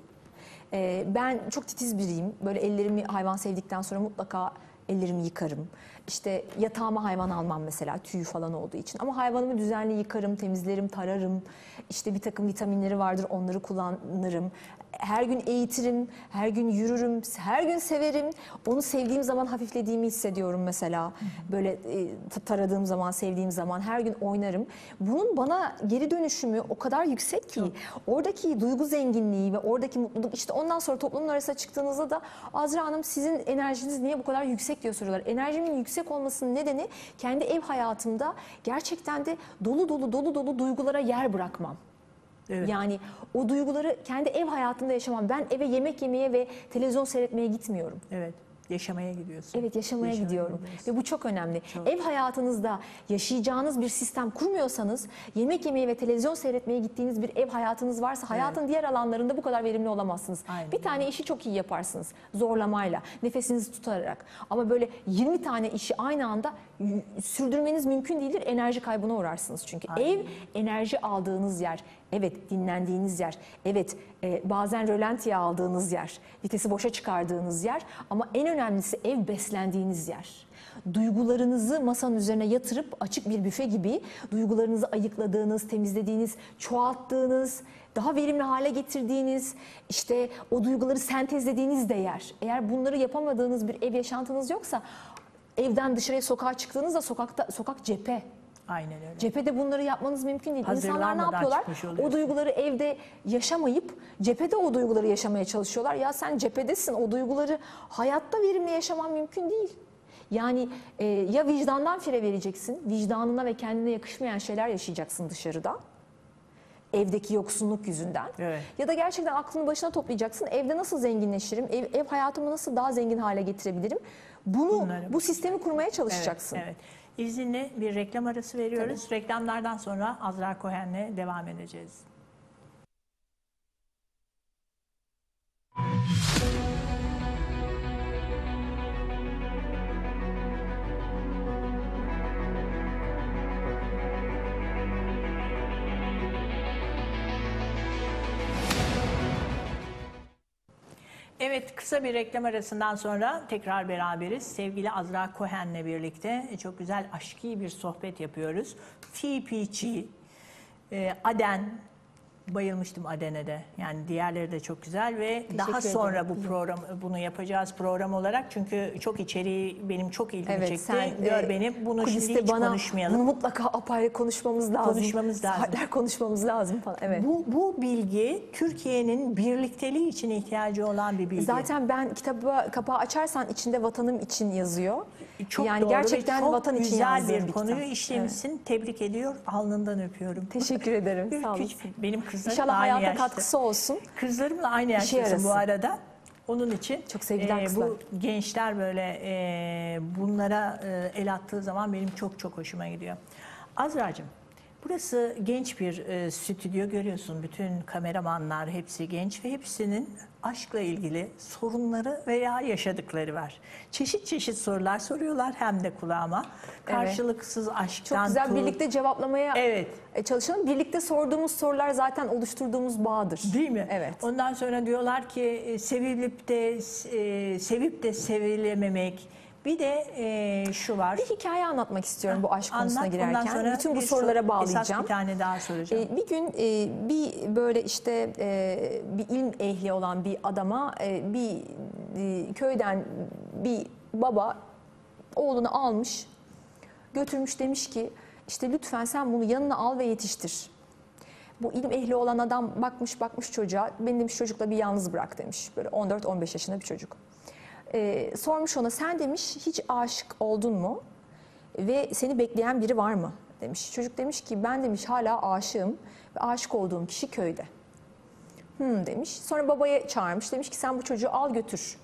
Ee, Ben çok titiz biriyim. Böyle ellerimi hayvan sevdikten sonra mutlaka ellerimi yıkarım. İşte yatağıma hayvan almam mesela tüy falan olduğu için. Ama hayvanımı düzenli yıkarım, temizlerim, tararım. İşte bir takım vitaminleri vardır onları kullanırım. Her gün eğitirim, her gün yürürüm, her gün severim. Onu sevdiğim zaman hafiflediğimi hissediyorum mesela. Böyle e, ta- taradığım zaman, sevdiğim zaman her gün oynarım. Bunun bana geri dönüşümü o kadar yüksek ki oradaki duygu zenginliği ve oradaki mutluluk işte ondan sonra toplumun arasına çıktığınızda da Azra Hanım sizin enerjiniz niye bu kadar yüksek diye soruyorlar. Enerjimin yüksek olmasının nedeni kendi ev hayatımda gerçekten de dolu dolu dolu dolu duygulara yer bırakmam. Evet. Yani o duyguları kendi ev hayatımda yaşamam. Ben eve yemek yemeye ve televizyon seyretmeye gitmiyorum. Evet. Yaşamaya gidiyorsun. Evet yaşamaya Yaşamaya gidiyorum gidiyorsun. ve bu çok önemli. Ev hayatınızda yaşayacağınız bir sistem kurmuyorsanız yemek yemeye ve televizyon seyretmeye gittiğiniz bir ev hayatınız varsa hayatın diğer alanlarında bu kadar verimli olamazsınız. Aynen bir tane işi çok iyi yaparsınız zorlamayla, nefesinizi tutarak ama böyle 20 tane işi aynı anda sürdürmeniz mümkün değildir. Enerji kaybına uğrarsınız çünkü. Ev enerji aldığınız yer. Evet dinlendiğiniz yer. Evet e, bazen rölantiye aldığınız yer. Vitesi boşa çıkardığınız yer. Ama en önemlisi ev beslendiğiniz yer. Duygularınızı masanın üzerine yatırıp açık bir büfe gibi duygularınızı ayıkladığınız, temizlediğiniz, çoğalttığınız, daha verimli hale getirdiğiniz, işte o duyguları sentezlediğiniz de yer. Eğer bunları yapamadığınız bir ev yaşantınız yoksa evden dışarıya sokağa çıktığınızda sokakta sokak cephe. Aynen öyle. Cephede bunları yapmanız mümkün değil. İnsanlar ne yapıyorlar? O duyguları evde yaşamayıp cephede o duyguları yaşamaya çalışıyorlar. Ya sen cephedesin. O duyguları hayatta verimli yaşaman mümkün değil. Yani e, ya vicdandan fire vereceksin, vicdanına ve kendine yakışmayan şeyler yaşayacaksın dışarıda. Evdeki yoksunluk yüzünden. Evet. Ya da gerçekten aklını başına toplayacaksın. Evde nasıl zenginleşirim? Ev, ev hayatımı nasıl daha zengin hale getirebilirim? Bunu Bunları- bu sistemi kurmaya Evet, çalışacaksın. evet. İzinle bir reklam arası veriyoruz. Reklamlardan sonra Azra Cohen'le devam edeceğiz. Evet kısa bir reklam arasından sonra tekrar beraberiz. Sevgili Azra Cohen'le birlikte çok güzel aşkı bir sohbet yapıyoruz. TPG, e, Aden, bayılmıştım Aden'e de. Yani diğerleri de çok güzel ve daha ederim. sonra bu program bunu yapacağız program olarak. Çünkü çok içeriği benim çok ilgimi Evet, çekti. sen Gör e, beni bunu şimdi hiç bana konuşmayalım. Bunu mutlaka apayrı konuşmamız lazım. Konuşmamız lazım. Saatler konuşmamız lazım falan. Evet. Bu, bu bilgi Türkiye'nin birlikteliği için ihtiyacı olan bir bilgi. Zaten ben kitabı kapağı açarsan içinde vatanım için yazıyor. Çok yani doğru gerçekten çok vatan için güzel bir bir konuyu işlemişsin. Tebrik ediyor. Alnından öpüyorum. Teşekkür ederim. *laughs* Sağ olasın. Benim kızlarım İnşallah hayata yaşta. katkısı olsun. Kızlarımla aynı yaştasın bu arada. Onun için Çok sevgiler e, kızlar. bu gençler böyle e, bunlara e, el attığı zaman benim çok çok hoşuma gidiyor. Azra'cığım burası genç bir e, stüdyo görüyorsun. Bütün kameramanlar hepsi genç ve hepsinin aşkla ilgili sorunları veya yaşadıkları var. Çeşit çeşit sorular soruyorlar hem de kulağıma. Karşılıksız aşktan Çok güzel tut- birlikte cevaplamaya Evet. e, çalışalım. Birlikte sorduğumuz sorular zaten oluşturduğumuz bağdır. Değil mi? Evet. Ondan sonra diyorlar ki e, sevilip de e, sevip de sevilememek. Bir de e, şu var. Bir hikaye anlatmak istiyorum bu aşk konusuna Anlat, girerken. ondan sonra Bütün bu sorulara sor- bağlayacağım. Bir tane daha soracağım. Ee, bir gün e, bir böyle işte e, bir ilim ehli olan bir adama e, bir e, köyden bir baba oğlunu almış götürmüş demiş ki işte lütfen sen bunu yanına al ve yetiştir. Bu ilim ehli olan adam bakmış bakmış çocuğa beni demiş çocukla bir yalnız bırak demiş. Böyle 14-15 yaşında bir çocuk. Ee, sormuş ona sen demiş hiç aşık oldun mu? Ve seni bekleyen biri var mı? demiş. Çocuk demiş ki ben demiş hala aşığım ve aşık olduğum kişi köyde. Hmm demiş. Sonra babaya çağırmış. Demiş ki sen bu çocuğu al götür.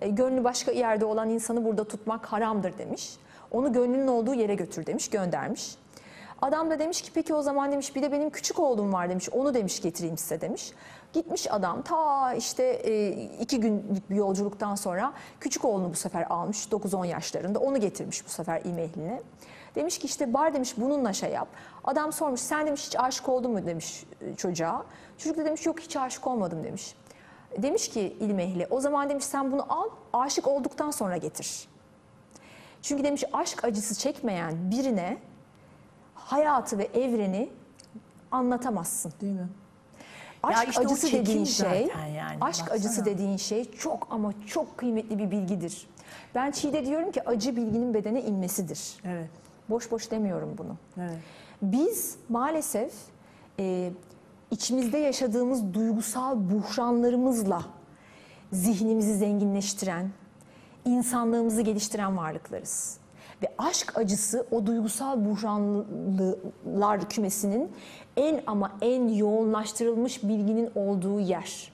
E, gönlü başka yerde olan insanı burada tutmak haramdır demiş. Onu gönlünün olduğu yere götür demiş, göndermiş. Adam da demiş ki peki o zaman demiş bir de benim küçük oğlum var demiş. Onu demiş getireyim size demiş. Gitmiş adam ta işte e, iki günlük bir yolculuktan sonra küçük oğlunu bu sefer almış 9-10 yaşlarında. Onu getirmiş bu sefer imehline. Demiş ki işte bar demiş bununla şey yap. Adam sormuş sen demiş hiç aşık oldun mu demiş e, çocuğa. Çocuk da demiş yok hiç aşık olmadım demiş. Demiş ki ilim ehli o zaman demiş sen bunu al aşık olduktan sonra getir. Çünkü demiş aşk acısı çekmeyen birine hayatı ve evreni anlatamazsın. Değil mi? Aşk işte acısı dediğin şey, yani, aşk baksana. acısı dediğin şey çok ama çok kıymetli bir bilgidir. Ben Çiğde diyorum ki acı bilginin bedene inmesidir. Evet. Boş boş demiyorum bunu. Evet. Biz maalesef e, içimizde yaşadığımız duygusal buhranlarımızla zihnimizi zenginleştiren, insanlığımızı geliştiren varlıklarız. Ve aşk acısı o duygusal buhranlılar kümesinin en ama en yoğunlaştırılmış bilginin olduğu yer.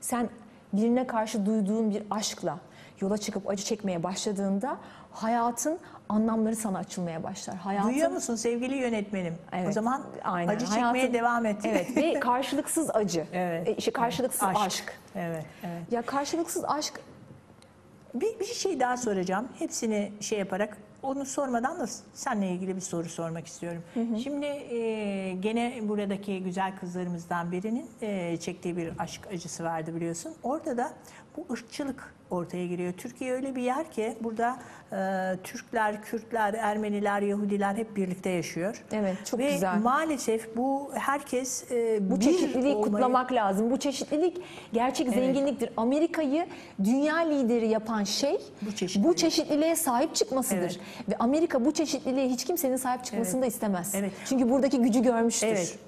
Sen birine karşı duyduğun bir aşkla yola çıkıp acı çekmeye başladığında hayatın anlamları sana açılmaya başlar. Hayatın Duyuyor musun sevgili yönetmenim? O Evet, zaman aynen. acı çekmeye Hayatın- devam et. Evet ve *laughs* karşılıksız acı. Evet. E, işte karşılıksız aşk. Aşk. Evet, evet. Ya karşılıksız aşk Bir, bir şey daha soracağım. Hepsini şey yaparak onu sormadan da seninle ilgili bir soru sormak istiyorum. Şimdi e, gene buradaki güzel kızlarımızdan birinin e, çektiği bir aşk acısı vardı biliyorsun. Orada da bu ırkçılık ortaya giriyor. Türkiye öyle bir yer ki burada e, Türkler, Kürtler, Ermeniler, Yahudiler hep birlikte yaşıyor. Evet, çok Ve güzel. maalesef bu herkes e, bu bir çeşitliliği olmayı- kutlamak lazım. Bu çeşitlilik gerçek zenginliktir. Amerika'yı dünya lideri yapan şey Bu çeşitlilik. bu çeşitliliğe sahip çıkmasıdır. Evet. Ve Amerika bu çeşitliliğe hiç kimsenin sahip çıkmasını da istemez. Evet. Çünkü buradaki gücü görmüştür. Evet.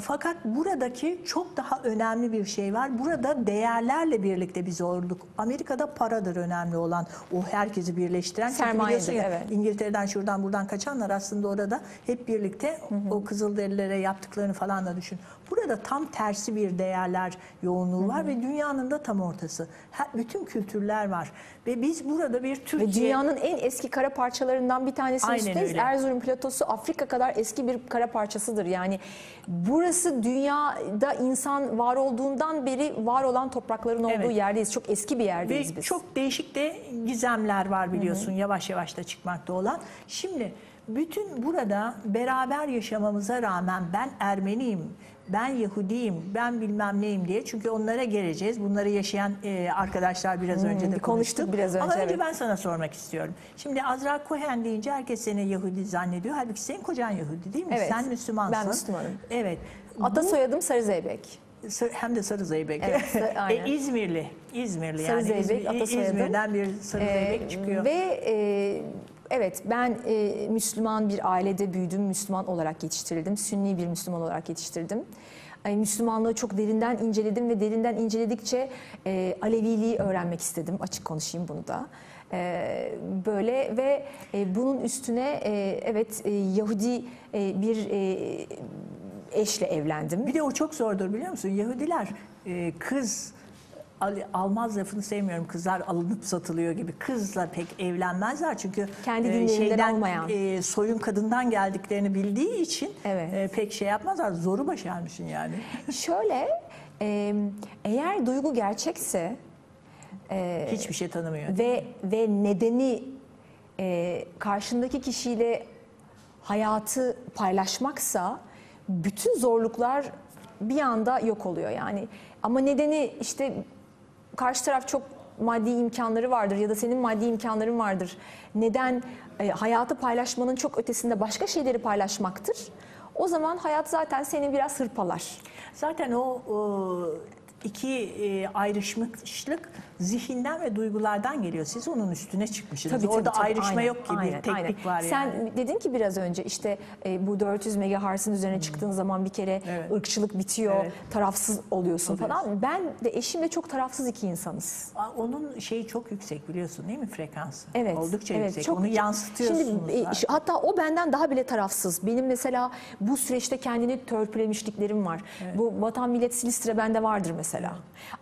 Fakat buradaki çok daha önemli bir şey var. Burada değerlerle birlikte bir zorluk. Amerika'da paradır önemli olan. O herkesi birleştiren. Sermayedir, ya, evet. İngiltere'den şuradan buradan kaçanlar aslında orada hep birlikte o Kızılderililere yaptıklarını falan da düşün. Burada tam tersi bir değerler yoğunluğu var ve dünyanın da tam ortası. Her, bütün kültürler var. Ve biz burada bir Türkiye... Ve dünyanın en eski kara parçalarından bir tanesinin Aynen üstündeyiz. öyle. Erzurum platosu Afrika kadar eski bir kara parçasıdır. Yani burası dünyada insan var olduğundan beri var olan toprakların olduğu Evet. yerdeyiz. Çok eski bir yerdeyiz Ve biz. çok değişik de gizemler var biliyorsun yavaş yavaş da çıkmakta olan. Şimdi bütün burada beraber yaşamamıza rağmen ben Ermeniyim, ben Yahudiyim, ben bilmem neyim diye. Çünkü onlara geleceğiz. Bunları yaşayan e, arkadaşlar biraz önce de konuştuk konuştuk. biraz önce, Ama önce evet. ben sana sormak istiyorum. Şimdi Azra Cohen deyince herkes seni Yahudi zannediyor. Halbuki senin kocan Yahudi değil mi? Evet, Sen Müslümansın. ben Müslümanım. Evet. Ata soyadım Sarı Zeybek. Hem de Sarı Zeybek. Evet, sa- *laughs* aynen. e, İzmirli. İzmirli Sarı yani. Zeybek, İzmir-. İzmir'den bir Sarı Ee, Zeybek çıkıyor. Ve e, evet ben e, Müslüman bir ailede büyüdüm. Müslüman olarak yetiştirildim. Sünni bir Müslüman olarak yetiştirdim. Ay, Müslümanlığı çok derinden inceledim ve derinden inceledikçe e, Aleviliği öğrenmek istedim. Açık konuşayım bunu da. E, böyle ve e, bunun üstüne e, evet e, Yahudi e, bir e, eşle evlendim. Bir de o çok zordur biliyor musun? Yahudiler e, kız al- almaz lafını sevmiyorum. Kızlar alınıp satılıyor gibi. Kızla pek evlenmezler çünkü Kendi dinlerinden olmayan. e, soyun kadından geldiklerini bildiği için Evet. e, pek şey yapmazlar. Zoru başarmışsın yani. *laughs* Şöyle e, eğer duygu gerçekse Hiçbir şey tanımıyor. ve ve nedeni e, karşındaki kişiyle hayatı paylaşmaksa bütün zorluklar bir anda yok oluyor yani. Ama nedeni işte karşı taraf çok maddi imkanları vardır ya da senin maddi imkanların vardır. Neden e, hayatı paylaşmanın çok ötesinde başka şeyleri paylaşmaktır. O zaman hayat zaten seni biraz hırpalar. Zaten o, o iki e, ayrışmışlık zihinden ve duygulardan geliyor. Siz onun üstüne çıkmışsınız. Orada ayrışma aynen, yok ki aynen, bir teknik aynen. var Sen yani. dedin ki biraz önce işte e, bu 400 megahertz'in üzerine çıktığın zaman bir kere Hmm. Evet. ırkçılık bitiyor, Evet. tarafsız oluyorsun Oluyorsun. falan. Ben de eşimle çok tarafsız iki insanız. Aa, Onun şeyi çok yüksek biliyorsun değil mi frekansı? Evet. Oldukça evet, yüksek. çok- Onu yansıtıyorsunuz. Şimdi, e, hatta o benden daha bile tarafsız. Benim mesela bu süreçte kendini törpülemişliklerim var. Bu vatan millet silistre bende vardır mesela.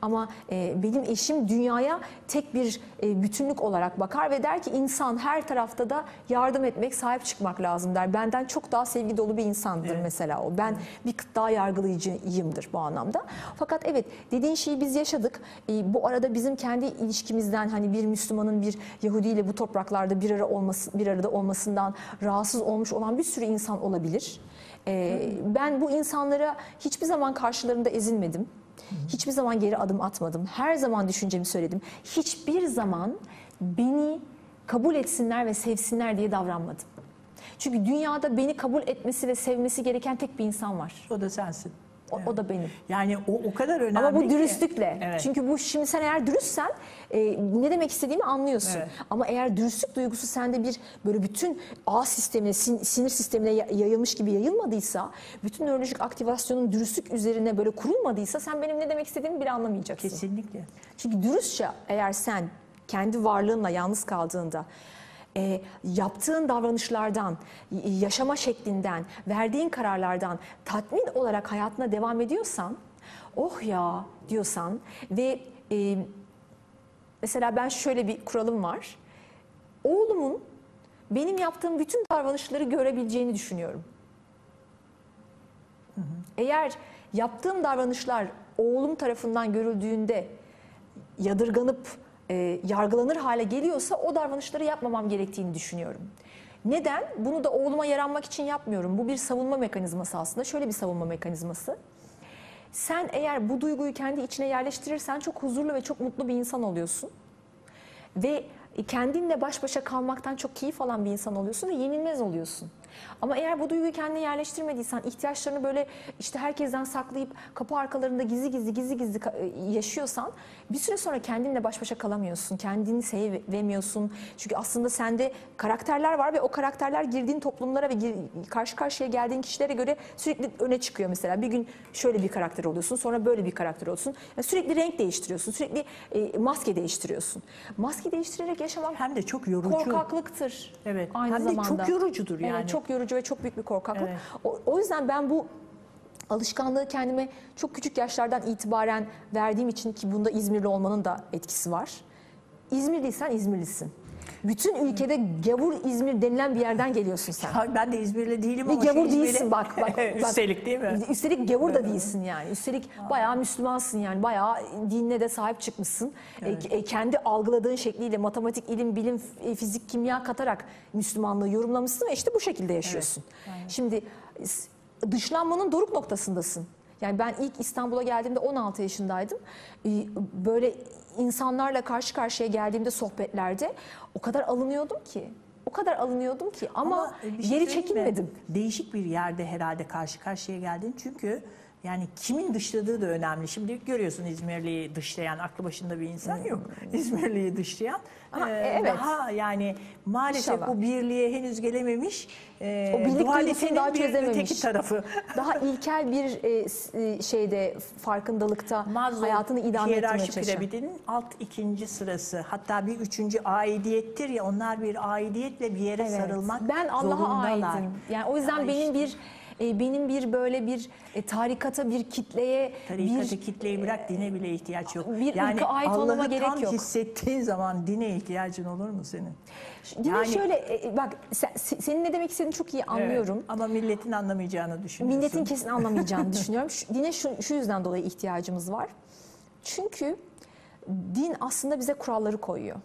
Ama e, benim eşim dünyaya tek bir e, bütünlük olarak bakar ve der ki insan her tarafta da yardım etmek, sahip çıkmak lazım der. Benden çok daha sevgi dolu bir insandır mesela o. Ben bir daha yargılayıcıyımdır bu anlamda. Fakat evet dediğin şeyi biz yaşadık. E, bu arada bizim kendi ilişkimizden hani bir Müslümanın bir Yahudi ile bu topraklarda bir ara olması bir arada olmasından rahatsız olmuş olan bir sürü insan olabilir. E, ben bu insanlara hiçbir zaman karşılarında ezilmedim. Hiçbir zaman geri adım atmadım. Her zaman düşüncemi söyledim. Hiçbir zaman beni kabul etsinler ve sevsinler diye davranmadım. Çünkü dünyada beni kabul etmesi ve sevmesi gereken tek bir insan var. O da sensin. O, o da benim. Yani o o kadar önemli Ama bu ki. dürüstlükle. Evet. Çünkü bu şimdi sen eğer dürüstsen e, ne demek istediğimi anlıyorsun. Evet. Ama eğer dürüstlük duygusu sende bir böyle bütün ağ sistemine, sin- sinir sistemine ya- yayılmış gibi yayılmadıysa, bütün nörolojik aktivasyonun dürüstlük üzerine böyle kurulmadıysa sen benim ne demek istediğimi bile anlamayacaksın. Kesinlikle. Çünkü dürüstçe eğer sen kendi varlığınla yalnız kaldığında e, yaptığın davranışlardan, yaşama şeklinden, verdiğin kararlardan tatmin olarak hayatına devam ediyorsan, oh ya diyorsan ve e, mesela ben şöyle bir kuralım var. Oğlumun benim yaptığım bütün davranışları görebileceğini düşünüyorum. Eğer yaptığım davranışlar oğlum tarafından görüldüğünde yadırganıp e, yargılanır hale geliyorsa o davranışları yapmamam gerektiğini düşünüyorum. Neden? Bunu da oğluma yaranmak için yapmıyorum. Bu bir savunma mekanizması aslında. Şöyle bir savunma mekanizması. Sen eğer bu duyguyu kendi içine yerleştirirsen çok huzurlu ve çok mutlu bir insan oluyorsun. Ve kendinle baş başa kalmaktan çok keyif alan bir insan oluyorsun ve yenilmez oluyorsun. Ama eğer bu duyguyu kendine yerleştirmediysen, ihtiyaçlarını böyle işte herkesten saklayıp kapı arkalarında gizli gizli gizli gizli ka- yaşıyorsan bir süre sonra kendinle baş başa kalamıyorsun. Kendini sevemiyorsun. Çünkü aslında sende karakterler var ve o karakterler girdiğin toplumlara ve karşı karşıya geldiğin kişilere göre sürekli öne çıkıyor mesela. Bir gün şöyle bir karakter oluyorsun, sonra böyle bir karakter oluyorsun. Yani sürekli renk değiştiriyorsun, sürekli e, maske değiştiriyorsun. Maske değiştirerek yaşamak Hem de çok yorucu. korkaklıktır. Evet. Aynı Hem de zamanda. çok yorucudur yani. Evet, çok yorucu ve çok büyük bir korkaklık. Evet. O, o yüzden ben bu alışkanlığı kendime çok küçük yaşlardan itibaren verdiğim için ki bunda İzmirli olmanın da etkisi var. İzmirliysen İzmirlisin. Bütün ülkede gavur İzmir denilen bir yerden geliyorsun sen. Ha, Ben de İzmirli değilim Ve ama gavur şey değilsin bak. bak, *laughs* bak. Üstelik değil mi? Üstelik gavur da değilsin yani. Üstelik bayağı Müslümansın yani. Bayağı dinine de sahip çıkmışsın. E, e, kendi algıladığın şekliyle matematik, ilim, bilim, f- e, fizik, kimya katarak Müslümanlığı yorumlamışsın ve işte bu şekilde yaşıyorsun. Şimdi s- dışlanmanın doruk noktasındasın. Yani ben ilk İstanbul'a geldiğimde 16 yaşındaydım. E, Böyle insanlarla karşı karşıya geldiğimde sohbetlerde o kadar alınıyordum ki. O kadar alınıyordum ki ama, e, bir şey geri mi? çekinmedim. Değişik bir yerde herhalde karşı karşıya geldin. Çünkü yani kimin dışladığı da önemli. Şimdi görüyorsun İzmirli'yi dışlayan, aklı başında bir insan yok. İzmirli'yi dışlayan. Ama, Ee, evet. Daha yani maalesef İnşallah. bu birliğe henüz gelememiş. E, O birlik duygusunu daha bir çözememiş. tarafı. *laughs* daha ilkel bir e, e, şeyde farkındalıkta Maslow hayatını idame hiyerarşi çalışan. piramidinin alt ikinci sırası. Hatta bir üçüncü aidiyettir ya onlar bir aidiyetle bir yere Evet. sarılmak Ben Allah'a aitim. Yani o yüzden Ya benim işte. bir e, benim bir böyle bir e, tarikata, bir kitleye, Tarikatı bir kitleyi bırak dine bile ihtiyaç yok. bir yani ait olmama Allah'ı gerek tam yok. hissettiğin zaman dine ihtiyacın olur mu senin? Dine Yani- şöyle e, bak sen- se- senin ne demek istediğini çok iyi anlıyorum. Evet, ama milletin anlamayacağını düşünüyorsun. Milletin *laughs* kesin anlamayacağını düşünüyorum. Şu, dine şu, şu yüzden dolayı ihtiyacımız var. Çünkü din aslında bize kuralları koyuyor.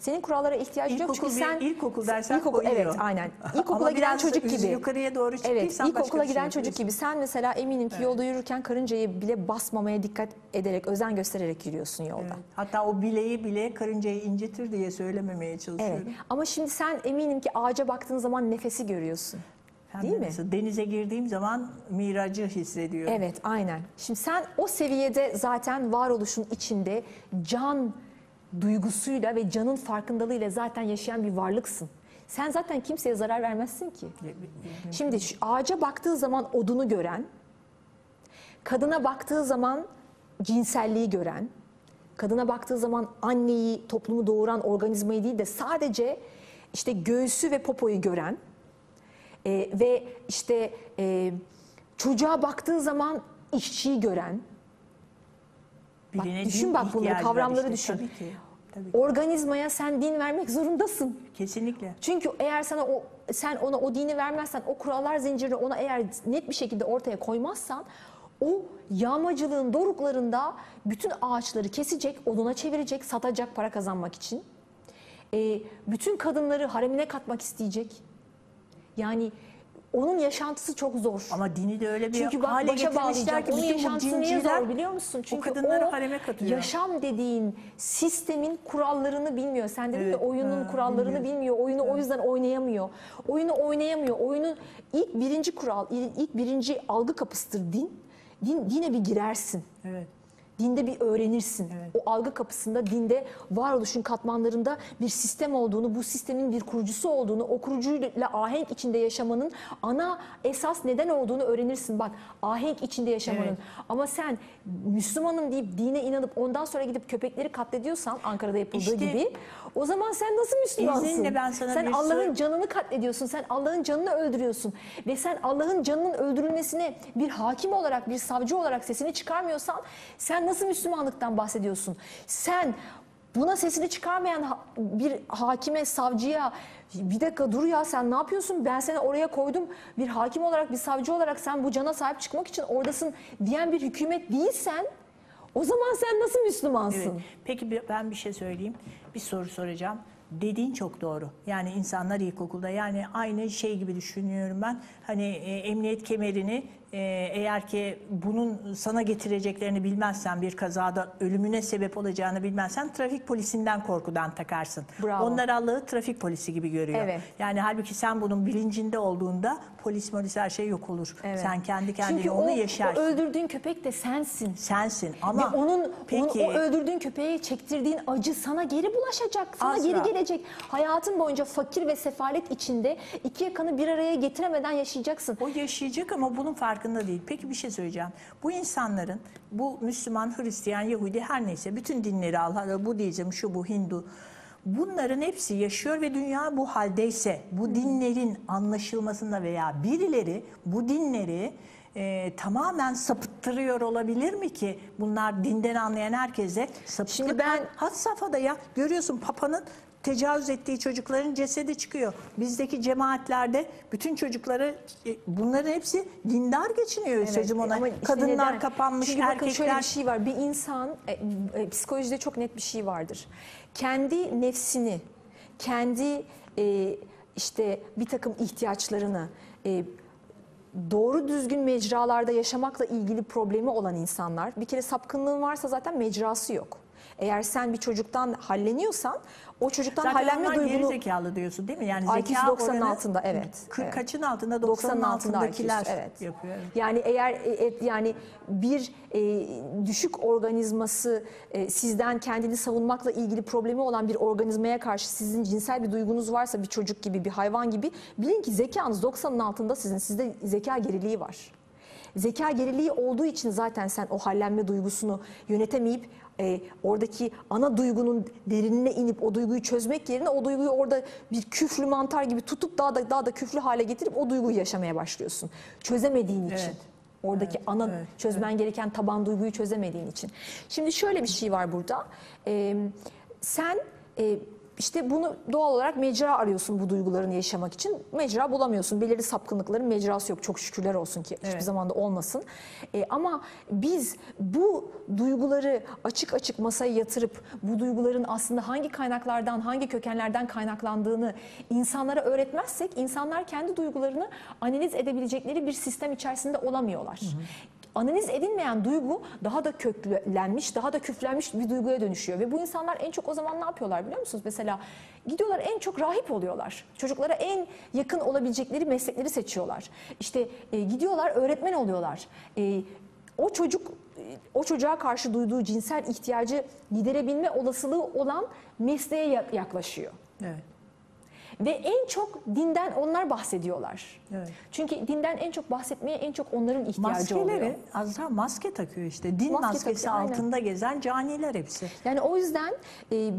Senin kurallara ihtiyacın yok İlkokul, çünkü sen ilkokul dersen İlkokul, koyuyor. evet aynen. *laughs* İlkokula Ama giden biraz çocuk gibi. yukarıya doğru çıktıysan Evet, ilkokula bir şey giden çocuk gibi. Sen mesela eminim ki yolda yürürken karıncayı bile basmamaya dikkat ederek, özen göstererek yürüyorsun yolda. Evet. Hatta o bileği bile karıncayı incitir diye söylememeye Evet. çalışıyorum. Ama şimdi sen eminim ki ağaca baktığın zaman nefesi görüyorsun. Hem Değil de mi? mesela Denize girdiğim zaman miracı hissediyorum. Evet, aynen. Şimdi sen o seviyede zaten varoluşun içinde can duygusuyla ve canın farkındalığıyla zaten yaşayan bir varlıksın. Sen zaten kimseye zarar vermezsin ki. Şimdi ağaca baktığı zaman odunu gören, kadına baktığı zaman cinselliği gören, kadına baktığı zaman anneyi, toplumu doğuran organizmayı değil de sadece işte göğsü ve popoyu gören e, ve işte e, çocuğa baktığı zaman işçiyi gören, Bak, düşün bak bunları, ihtiyacı var kavramları işte. düşün. Tabii ki. Tabii ki. organizmaya sen din vermek zorundasın. Kesinlikle. Çünkü eğer sana o sen ona o dini vermezsen, o kurallar zincirini ona eğer net bir şekilde ortaya koymazsan o yağmacılığın doruklarında bütün ağaçları kesecek, oduna çevirecek, satacak para kazanmak için. Ee, bütün kadınları haremine katmak isteyecek. Yani onun yaşantısı çok zor. Ama dini de öyle bir Çünkü bak hale başa ki Onun yaşantısı niye zor biliyor musun? Çünkü kadınları o hareme katıyor. yaşam dediğin sistemin kurallarını bilmiyor. Sen dedin Evet, ya oyunun ha, kurallarını bilmiyor. bilmiyor. Oyunu o yüzden oynayamıyor. Oyunu oynayamıyor. Oyunun ilk birinci kural, ilk birinci algı kapısıdır din. Din dine bir girersin. Evet. Dinde bir öğrenirsin. Evet. O algı kapısında dinde varoluşun katmanlarında bir sistem olduğunu, bu sistemin bir kurucusu olduğunu, o kurucuyla ahenk içinde yaşamanın ana esas neden olduğunu öğrenirsin. Bak ahenk içinde yaşamanın. Evet. Ama sen Müslümanım deyip dine inanıp ondan sonra gidip köpekleri katlediyorsan Ankara'da yapıldığı İşte- gibi o zaman sen nasıl Müslümansın? İzninle ben sana sen bir Allah'ın canını katlediyorsun. Sen Allah'ın canını öldürüyorsun. Ve sen Allah'ın canının öldürülmesine bir hakim olarak, bir savcı olarak sesini çıkarmıyorsan sen nasıl Müslümanlıktan bahsediyorsun? Sen buna sesini çıkarmayan ha- bir hakime, savcıya bir dakika dur ya sen ne yapıyorsun? Ben seni oraya koydum. Bir hakim olarak, bir savcı olarak sen bu cana sahip çıkmak için oradasın diyen bir hükümet değilsen o zaman sen nasıl Müslümansın? Evet. Peki ben bir şey söyleyeyim. Bir soru soracağım. Dediğin çok doğru. Yani insanlar ilkokulda yani aynı şey gibi düşünüyorum ben. Hani e, emniyet kemerini eğer ki bunun sana getireceklerini bilmezsen bir kazada ölümüne sebep olacağını bilmezsen trafik polisinden korkudan takarsın. Bravo. Onlar Allah'ı trafik polisi gibi görüyor. Evet. Yani halbuki sen bunun bilincinde olduğunda polis polis her şey yok olur. Evet. Sen kendi kendine Çünkü onu o, yaşarsın. o öldürdüğün köpek de sensin. Sensin ama Ve onun, peki onun o öldürdüğün köpeğe çektirdiğin acı sana geri bulaşacak. Sana Azra. geri gelecek. Hayatın boyunca fakir ve sefalet içinde iki yakanı bir araya getiremeden yaşayacaksın. O yaşayacak ama bunun farkında değil. Peki bir şey söyleyeceğim. Bu insanların, bu Müslüman, Hristiyan, Yahudi her neyse bütün dinleri al, Budizm, şu bu Hindu. Bunların hepsi yaşıyor ve dünya bu haldeyse bu dinlerin anlaşılmasında veya birileri bu dinleri e, tamamen sapıttırıyor olabilir mi ki bunlar dinden anlayan herkese sapıtlık Şimdi ben- had safhada ya görüyorsun papanın tecavüz ettiği çocukların cesedi çıkıyor. Bizdeki cemaatlerde bütün çocukları e, bunların hepsi dindar geçiniyor sözüm ona. işte Kadınlar neden? kapanmış Çünkü bakın erkekler. şöyle bir şey var. Bir insan, e, e, psikolojide çok net bir şey vardır. Kendi nefsini, kendi e, işte bir takım ihtiyaçlarını e, doğru düzgün mecralarda yaşamakla ilgili problemi olan insanlar, bir kere sapkınlığın varsa zaten mecrası yok. Eğer sen bir çocuktan halleniyorsan, o çocuktan Zaten hallenme onlar geri duygunu... zekalı diyorsun değil mi? Yani zeka 90'ın oranı altında, evet. 40 Evet. kaçın altında 90'ın 90'ın altında altındakiler IQ'su, evet. yapıyor. evet. Yani eğer e, e, yani bir e, düşük organizması e, sizden kendini savunmakla ilgili problemi olan bir organizmaya karşı sizin cinsel bir duygunuz varsa bir çocuk gibi bir hayvan gibi bilin ki zekanız 90'ın altında sizin sizde zeka geriliği var. Zeka geriliği olduğu için zaten sen o hallenme duygusunu yönetemeyip e, oradaki ana duygunun derinine inip o duyguyu çözmek yerine o duyguyu orada bir küflü mantar gibi tutup daha da daha da küflü hale getirip o duyguyu yaşamaya başlıyorsun. Çözemediğin için. Evet. Oradaki ana evet, çözmen gereken taban duyguyu çözemediğin için. Şimdi şöyle bir şey var burada. Ee, sen e, işte bunu doğal olarak mecra arıyorsun bu duygularını yaşamak için. Mecra bulamıyorsun. Belirli sapkınlıkların mecrası yok. Çok şükürler olsun ki hiçbir Evet. zaman da olmasın. Ee, ama biz bu duyguları açık açık masaya yatırıp bu duyguların aslında hangi kaynaklardan, hangi kökenlerden kaynaklandığını insanlara öğretmezsek insanlar kendi duygularını analiz edebilecekleri bir sistem içerisinde olamıyorlar. Analiz edilmeyen duygu daha da köklenmiş, daha da küflenmiş bir duyguya dönüşüyor. Ve bu insanlar en çok o zaman ne yapıyorlar biliyor musunuz? Mesela gidiyorlar en çok rahip oluyorlar. Çocuklara en yakın olabilecekleri meslekleri seçiyorlar. İşte e, gidiyorlar öğretmen oluyorlar. E, o çocuk e, o çocuğa karşı duyduğu cinsel ihtiyacı giderebilme olasılığı olan mesleğe ya- yaklaşıyor. Evet. Ve en çok dinden onlar bahsediyorlar. Evet. Çünkü dinden en çok bahsetmeye en çok onların ihtiyacı Maskeleri oluyor. Azra maske takıyor işte. Din Maske maskesi takıyor, aynen. altında gezen caniler hepsi. Yani o yüzden e,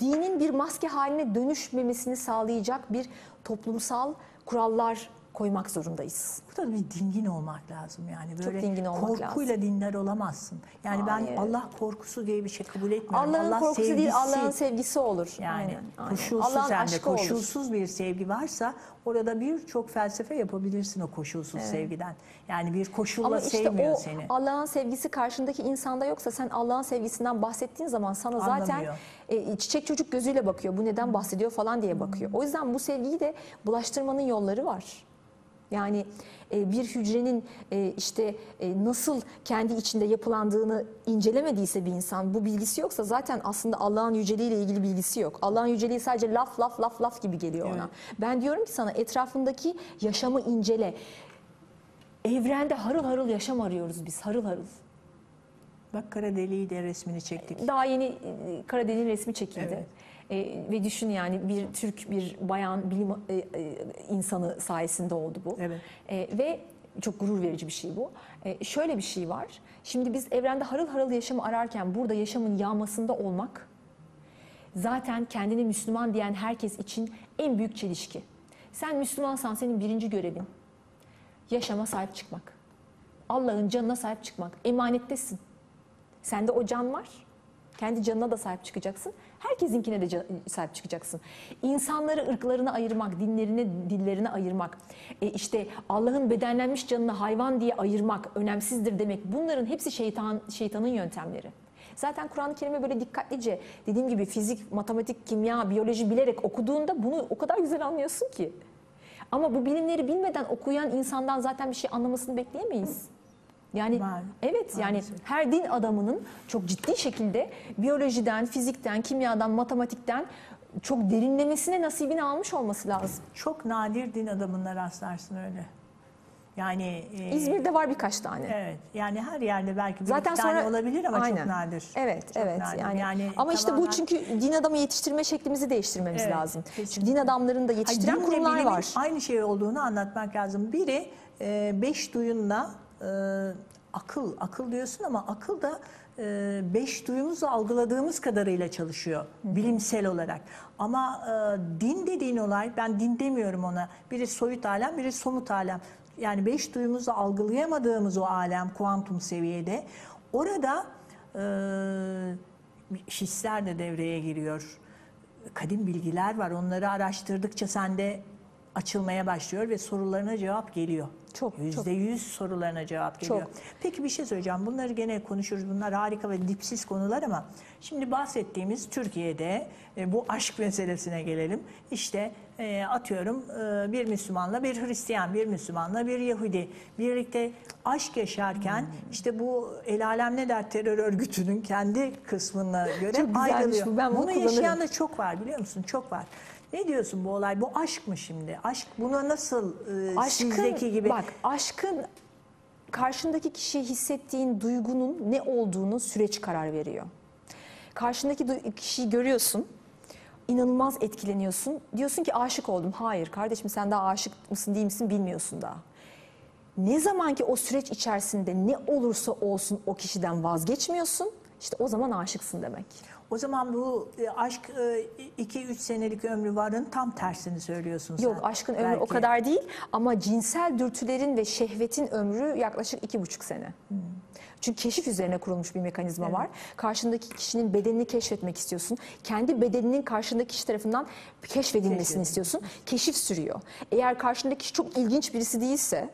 dinin bir maske haline dönüşmemesini sağlayacak bir toplumsal kurallar koymak zorundayız. Burada bir dingin olmak lazım yani. Böyle dingin olmak korkuyla dindar olamazsın. Yani ben Hayır. Allah korkusu diye bir şey kabul etmiyorum. Allah'ın Allah korkusu değil, sevgisi. Allah'ın sevgisi olur. Yani Aynen, aynen. koşulsuz Allah'ın hem de aşkı olur. koşulsuz bir sevgi varsa orada birçok felsefe yapabilirsin o koşulsuz sevgiden. Yani bir koşulla Ama işte sevmiyor o seni. Allah'ın sevgisi karşındaki insanda yoksa sen Allah'ın sevgisinden bahsettiğin zaman sana zaten Anlamıyor. e, çiçek çocuk gözüyle bakıyor. Bu neden bahsediyor falan diye bakıyor. O yüzden bu sevgiyi de bulaştırmanın yolları var. Yani e, bir hücrenin e, işte e, nasıl kendi içinde yapılandığını incelemediyse bir insan, bu bilgisi yoksa zaten aslında Allah'ın yüceliğiyle ilgili bilgisi yok. Allah'ın yüceliği sadece laf laf laf laf gibi geliyor ona. Evet. Ben diyorum ki sana etrafındaki yaşamı incele. Evrende harıl harıl yaşam arıyoruz biz, harıl harıl. Bak kara deliği de resmini çektik. Daha yeni e, Karadeniz'in resmi çekildi. Evet. E, ve düşün yani bir Türk bir bayan bilim e, e, insanı sayesinde oldu bu. Evet. E, ve çok gurur verici bir şey bu. E, şöyle bir şey var. Şimdi biz evrende harıl harıl yaşamı ararken burada yaşamın yağmasında olmak zaten kendini Müslüman diyen herkes için en büyük çelişki. Sen Müslümansan senin birinci görevin yaşama sahip çıkmak. Allah'ın canına sahip çıkmak. Emanettesin. Sende o can var. Kendi canına da sahip çıkacaksın. Herkesinkine de can- sahip çıkacaksın. İnsanları ırklarına ayırmak, dinlerine, dillerine ayırmak, e işte Allah'ın bedenlenmiş canını hayvan diye ayırmak önemsizdir demek. Bunların hepsi şeytan şeytanın yöntemleri. Zaten Kur'an-ı Kerim'e böyle dikkatlice dediğim gibi fizik, matematik, kimya, biyoloji bilerek okuduğunda bunu o kadar güzel anlıyorsun ki. Ama bu bilimleri bilmeden okuyan insandan zaten bir şey anlamasını bekleyemeyiz. Yani Maalesef, evet yani maalesef. her din adamının çok ciddi şekilde biyolojiden, fizikten, kimyadan, matematikten çok derinlemesine nasibini almış olması lazım. Çok nadir din adamına rastlarsın öyle. Yani e, İzmir'de var birkaç tane. Evet. Yani her yerde belki bir Zaten iki tane sonra olabilir ama Aynen. çok nadir. Evet, Çok evet. nadir. Yani, ama işte bu çünkü din adamı yetiştirme şeklimizi değiştirmemiz Evet, lazım. Çünkü kesinlikle. din adamlarını da Hayır, yetiştiren dinle kurumlar var. Aynı şey olduğunu anlatmak lazım. Biri e, beş duyunla e, akıl, akıl diyorsun ama akıl da e, beş duyumuzla algıladığımız kadarıyla çalışıyor bilimsel olarak. Ama e, din dediğin olay, ben din demiyorum ona. Biri soyut alem, biri somut alem. Yani beş duyumuzla algılayamadığımız o alem kuantum seviyede. Orada e, hisler de devreye giriyor kadim bilgiler var. Onları araştırdıkça sende açılmaya başlıyor ve sorularına cevap geliyor. Çok. Yüzde yüz sorularına cevap geliyor. Çok. Peki bir şey söyleyeceğim. Bunları gene konuşuruz. Bunlar harika ve dipsiz konular ama şimdi bahsettiğimiz Türkiye'de e, bu aşk meselesine gelelim. İşte e, atıyorum e, bir Müslümanla bir Hristiyan, bir Müslümanla bir Yahudi birlikte aşk yaşarken Hmm. işte bu El Alem Ne Der terör örgütünün kendi kısmına göre Çok ayrılıyor. bu. Ben bunu Bunu yaşayan da çok var biliyor musun? Çok var. Ne diyorsun bu olay? Bu aşk mı şimdi? Aşk buna nasıl e, sizdeki gibi? bak aşkın karşındaki kişiye hissettiğin duygunun ne olduğunu süreç karar veriyor. Karşındaki kişiyi görüyorsun, inanılmaz etkileniyorsun. Diyorsun ki aşık oldum. Hayır kardeşim sen daha aşık mısın değil misin bilmiyorsun daha. Ne zaman ki o süreç içerisinde ne olursa olsun o kişiden vazgeçmiyorsun, işte o zaman aşıksın demek. O zaman bu e, aşk 2-3 senelik ömrü varın tam tersini söylüyorsun sen. Yok aşkın ömrü o Belki. kadar değil ama cinsel dürtülerin ve şehvetin ömrü yaklaşık iki buçuk sene. Çünkü keşif üzerine kurulmuş bir mekanizma var. Karşındaki kişinin bedenini keşfetmek istiyorsun. Kendi bedeninin karşındaki kişi tarafından keşfedilmesini Keşfedilmesi. istiyorsun. Keşif sürüyor. Eğer karşındaki kişi çok ilginç birisi değilse,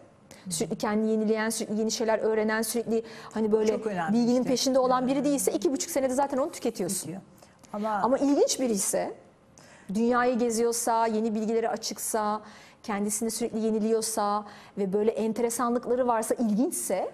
sürekli kendini yenileyen, sürekli yeni şeyler öğrenen, sürekli hani böyle bilginin işte. peşinde olan biri değilse iki buçuk senede zaten onu tüketiyorsun. Ama, Ama ilginç biri ise, dünyayı geziyorsa, yeni bilgilere açıksa, kendisini sürekli yeniliyorsa ve böyle enteresanlıkları varsa, ilginçse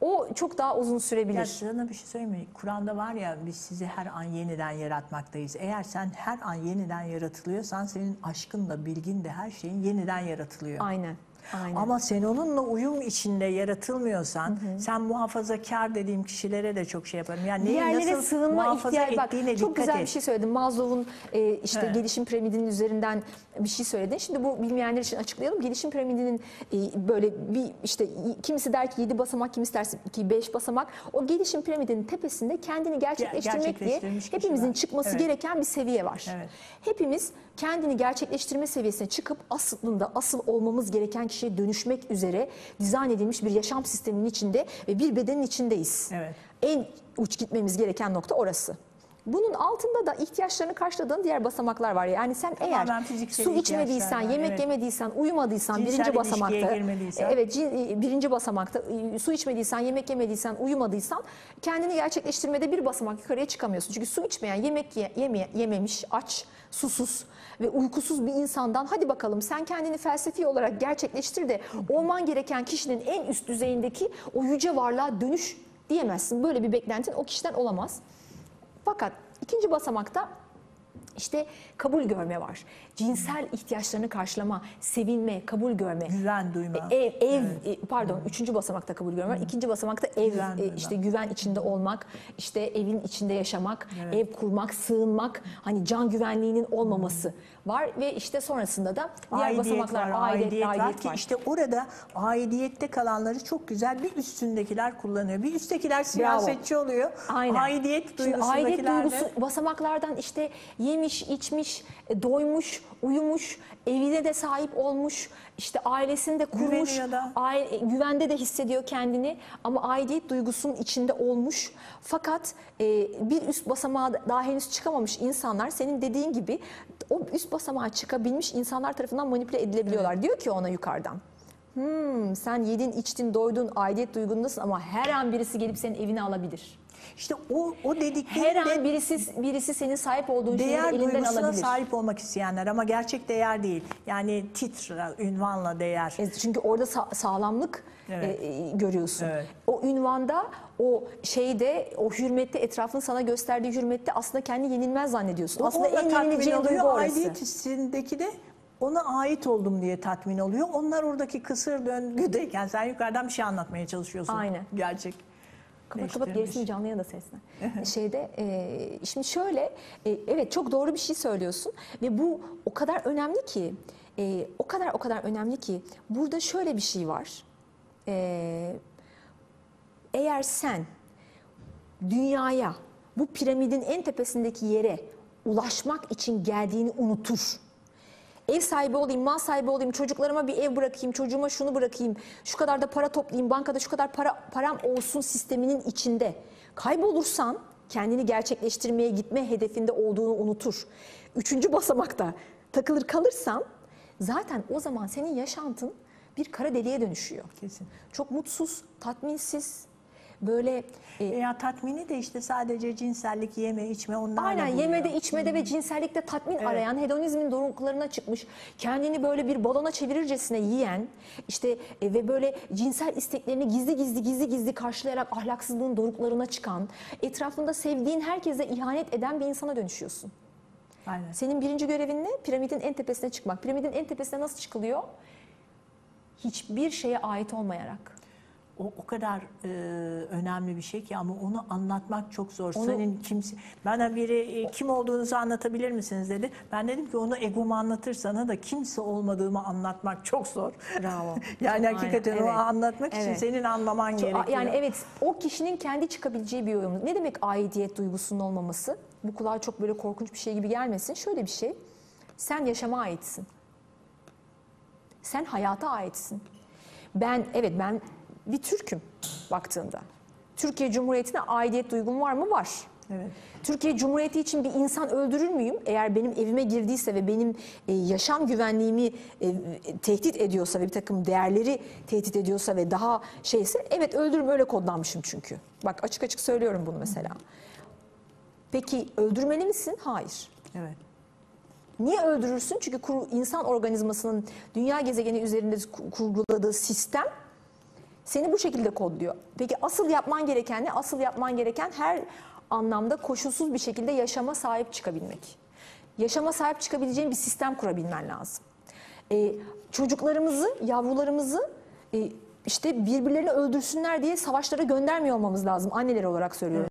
o çok daha uzun sürebilir. ya sana bir şey söyleyeyim mi? Kur'an'da var ya biz sizi her an yeniden yaratmaktayız. Eğer sen her an yeniden yaratılıyorsan senin aşkın da bilgin de her şeyin yeniden yaratılıyor. Aynen. Aynen. Ama sen onunla uyum içinde yaratılmıyorsan, sen muhafazakar dediğim kişilere de çok şey yaparım. Yani neyi nasıl sığınma muhafaza ihtiyacı bak çok güzel et. bir şey söyledin Maslow'un e, işte Evet. gelişim piramidinin üzerinden bir şey söyledin şimdi bu bilmeyenler için açıklayalım gelişim piramidinin e, böyle bir işte kimisi der ki 7 basamak kimisi der ki 5 basamak o gelişim piramidinin tepesinde kendini gerçekleştirmek diye kişi hepimizin var. çıkması Evet. gereken bir seviye var Evet. hepimiz kendini gerçekleştirme seviyesine çıkıp aslında asıl olmamız gereken kişiye dönüşmek üzere dizayn edilmiş bir yaşam sisteminin içinde ve bir bedenin içindeyiz. Evet. En uç gitmemiz gereken nokta orası. Bunun altında da ihtiyaçlarını karşıladığın diğer basamaklar var. Yani sen Tamamen eğer su içmediysen, var, yemek evet. yemediysen, uyumadıysan Cinsel birinci ilişkiye basamakta. girmediysen. Evet, cin- birinci basamakta e, su içmediysen, yemek yemediysen, uyumadıysan kendini gerçekleştirmede bir basamak yukarıya çıkamıyorsun. Çünkü su içmeyen, yemek ye- yeme- yememiş, aç, susuz ve uykusuz bir insandan hadi bakalım sen kendini felsefi olarak gerçekleştir de olman gereken kişinin en üst düzeyindeki o yüce varlığa dönüş diyemezsin. Böyle bir beklentin o kişiden olamaz. Fakat ikinci basamakta işte kabul görme var. Cinsel ihtiyaçlarını karşılama, sevinme, kabul görme. Güven duyma. Ev, ev e, pardon üçüncü basamakta kabul görme var. İkinci basamakta ev, Güven e, duyma. işte güven içinde olmak, işte evin içinde yaşamak, ev kurmak, sığınmak, hani can güvenliğinin olmaması var ve işte sonrasında da diğer aidiyet basamaklar var, aidiyet, aidiyet, var aidiyet ki var. işte orada aidiyette kalanları çok güzel bir üstündekiler kullanıyor. Bir üsttekiler siyasetçi oluyor. Aynen. Aidiyet Şimdi duygusundakiler aidiyet de duygusu basamaklardan işte yemiş, içmiş, e, doymuş, uyumuş, evine de sahip olmuş, işte ailesini de kurmuş, da. aile- güvende de hissediyor kendini ama aidiyet duygusunun içinde olmuş. Fakat e, bir üst basamağa daha henüz çıkamamış insanlar senin dediğin gibi o üst basamağa çıkabilmiş insanlar tarafından manipüle edilebiliyorlar. Diyor ki ona yukarıdan. Hmm, sen yedin, içtin, doydun, aidiyet duygundasın ama her an birisi gelip senin evini alabilir. İşte o o Her dedikleri an de birisi birisi senin sahip olduğun değer elinden duygusuna alabilir. sahip olmak isteyenler ama gerçek değer değil. Yani titre, ünvanla değer. E, Çünkü orada sa- sağlamlık Evet. e, görüyorsun. Evet. O ünvanda, o şeyde, o hürmette, etrafın sana gösterdiği hürmette aslında kendi yenilmez zannediyorsun. aslında Onunla en yenileceğin duygu orası. Aidiyet hissindeki de ona ait oldum diye tatmin oluyor. Onlar oradaki kısır döngüdeyken sen yukarıdan bir şey anlatmaya çalışıyorsun. Aynen. Gerçek. Kapat kapat gerisini canlıya da seslen. Şeyde e, şimdi şöyle e, evet çok doğru bir şey söylüyorsun ve bu o kadar önemli ki e, o kadar o kadar önemli ki burada şöyle bir şey var. E, eğer sen dünyaya bu piramidin en tepesindeki yere ulaşmak için geldiğini unutur. Ev sahibi olayım, mal sahibi olayım, çocuklarıma bir ev bırakayım, çocuğuma şunu bırakayım, şu kadar da para toplayayım, bankada şu kadar para param olsun sisteminin içinde kaybolursan kendini gerçekleştirmeye gitme hedefinde olduğunu unutur. Üçüncü basamakta takılır kalırsan zaten o zaman senin yaşantın bir kara deliğe dönüşüyor. Kesin. Çok mutsuz, tatminsiz, böyle e, Veya tatmini de işte sadece cinsellik, yeme, içme onlarla Aynen buluyor. yemede, içmede ve cinsellikte tatmin arayan, hedonizmin doruklarına çıkmış, kendini böyle bir balona çevirircesine yiyen, işte e, ve böyle cinsel isteklerini gizli gizli gizli gizli karşılayarak ahlaksızlığın doruklarına çıkan, etrafında sevdiğin herkese ihanet eden bir insana dönüşüyorsun. Aynen. Senin birinci görevin ne? Piramidin en tepesine çıkmak. Piramidin en tepesine nasıl çıkılıyor? Hiçbir şeye ait olmayarak. O, o kadar e, önemli bir şey ki ama onu anlatmak çok zor. Onu- Senin kimse bana biri e, kim olduğunuzu anlatabilir misiniz dedi. Ben dedim ki onu egomu anlatırsan da kimse olmadığımı anlatmak çok zor. Bravo. *laughs* yani Aynen, hakikaten o evet. anlatmak için Evet. senin anlaman Çok- gerekiyor. Yani evet o kişinin kendi çıkabileceği bir yorum. Ne demek aidiyet duygusunun olmaması? Bu kulağa çok böyle korkunç bir şey gibi gelmesin. Şöyle bir şey. Sen yaşama aitsin. Sen hayata aitsin. Ben evet ben bir Türk'üm baktığında. Türkiye Cumhuriyeti'ne aidiyet duygum var mı? Var. Evet. Türkiye Cumhuriyeti için bir insan öldürür müyüm? Eğer benim evime girdiyse ve benim e, yaşam güvenliğimi e, tehdit ediyorsa ve bir takım değerleri tehdit ediyorsa ve daha şeyse evet öldürürüm öyle kodlanmışım çünkü. Bak açık açık söylüyorum bunu mesela. Peki öldürmeli misin? Hayır. Evet. Niye öldürürsün? Çünkü kuru- insan organizmasının dünya gezegeni üzerinde ku- kurguladığı sistem seni bu şekilde kodluyor. Peki asıl yapman gereken ne? Asıl yapman gereken her anlamda koşulsuz bir şekilde yaşama sahip çıkabilmek. Yaşama sahip çıkabileceğin bir sistem kurabilmen lazım. Ee, çocuklarımızı, yavrularımızı e, işte birbirlerini öldürsünler diye savaşlara göndermiyor olmamız lazım. Anneler olarak söylüyorum.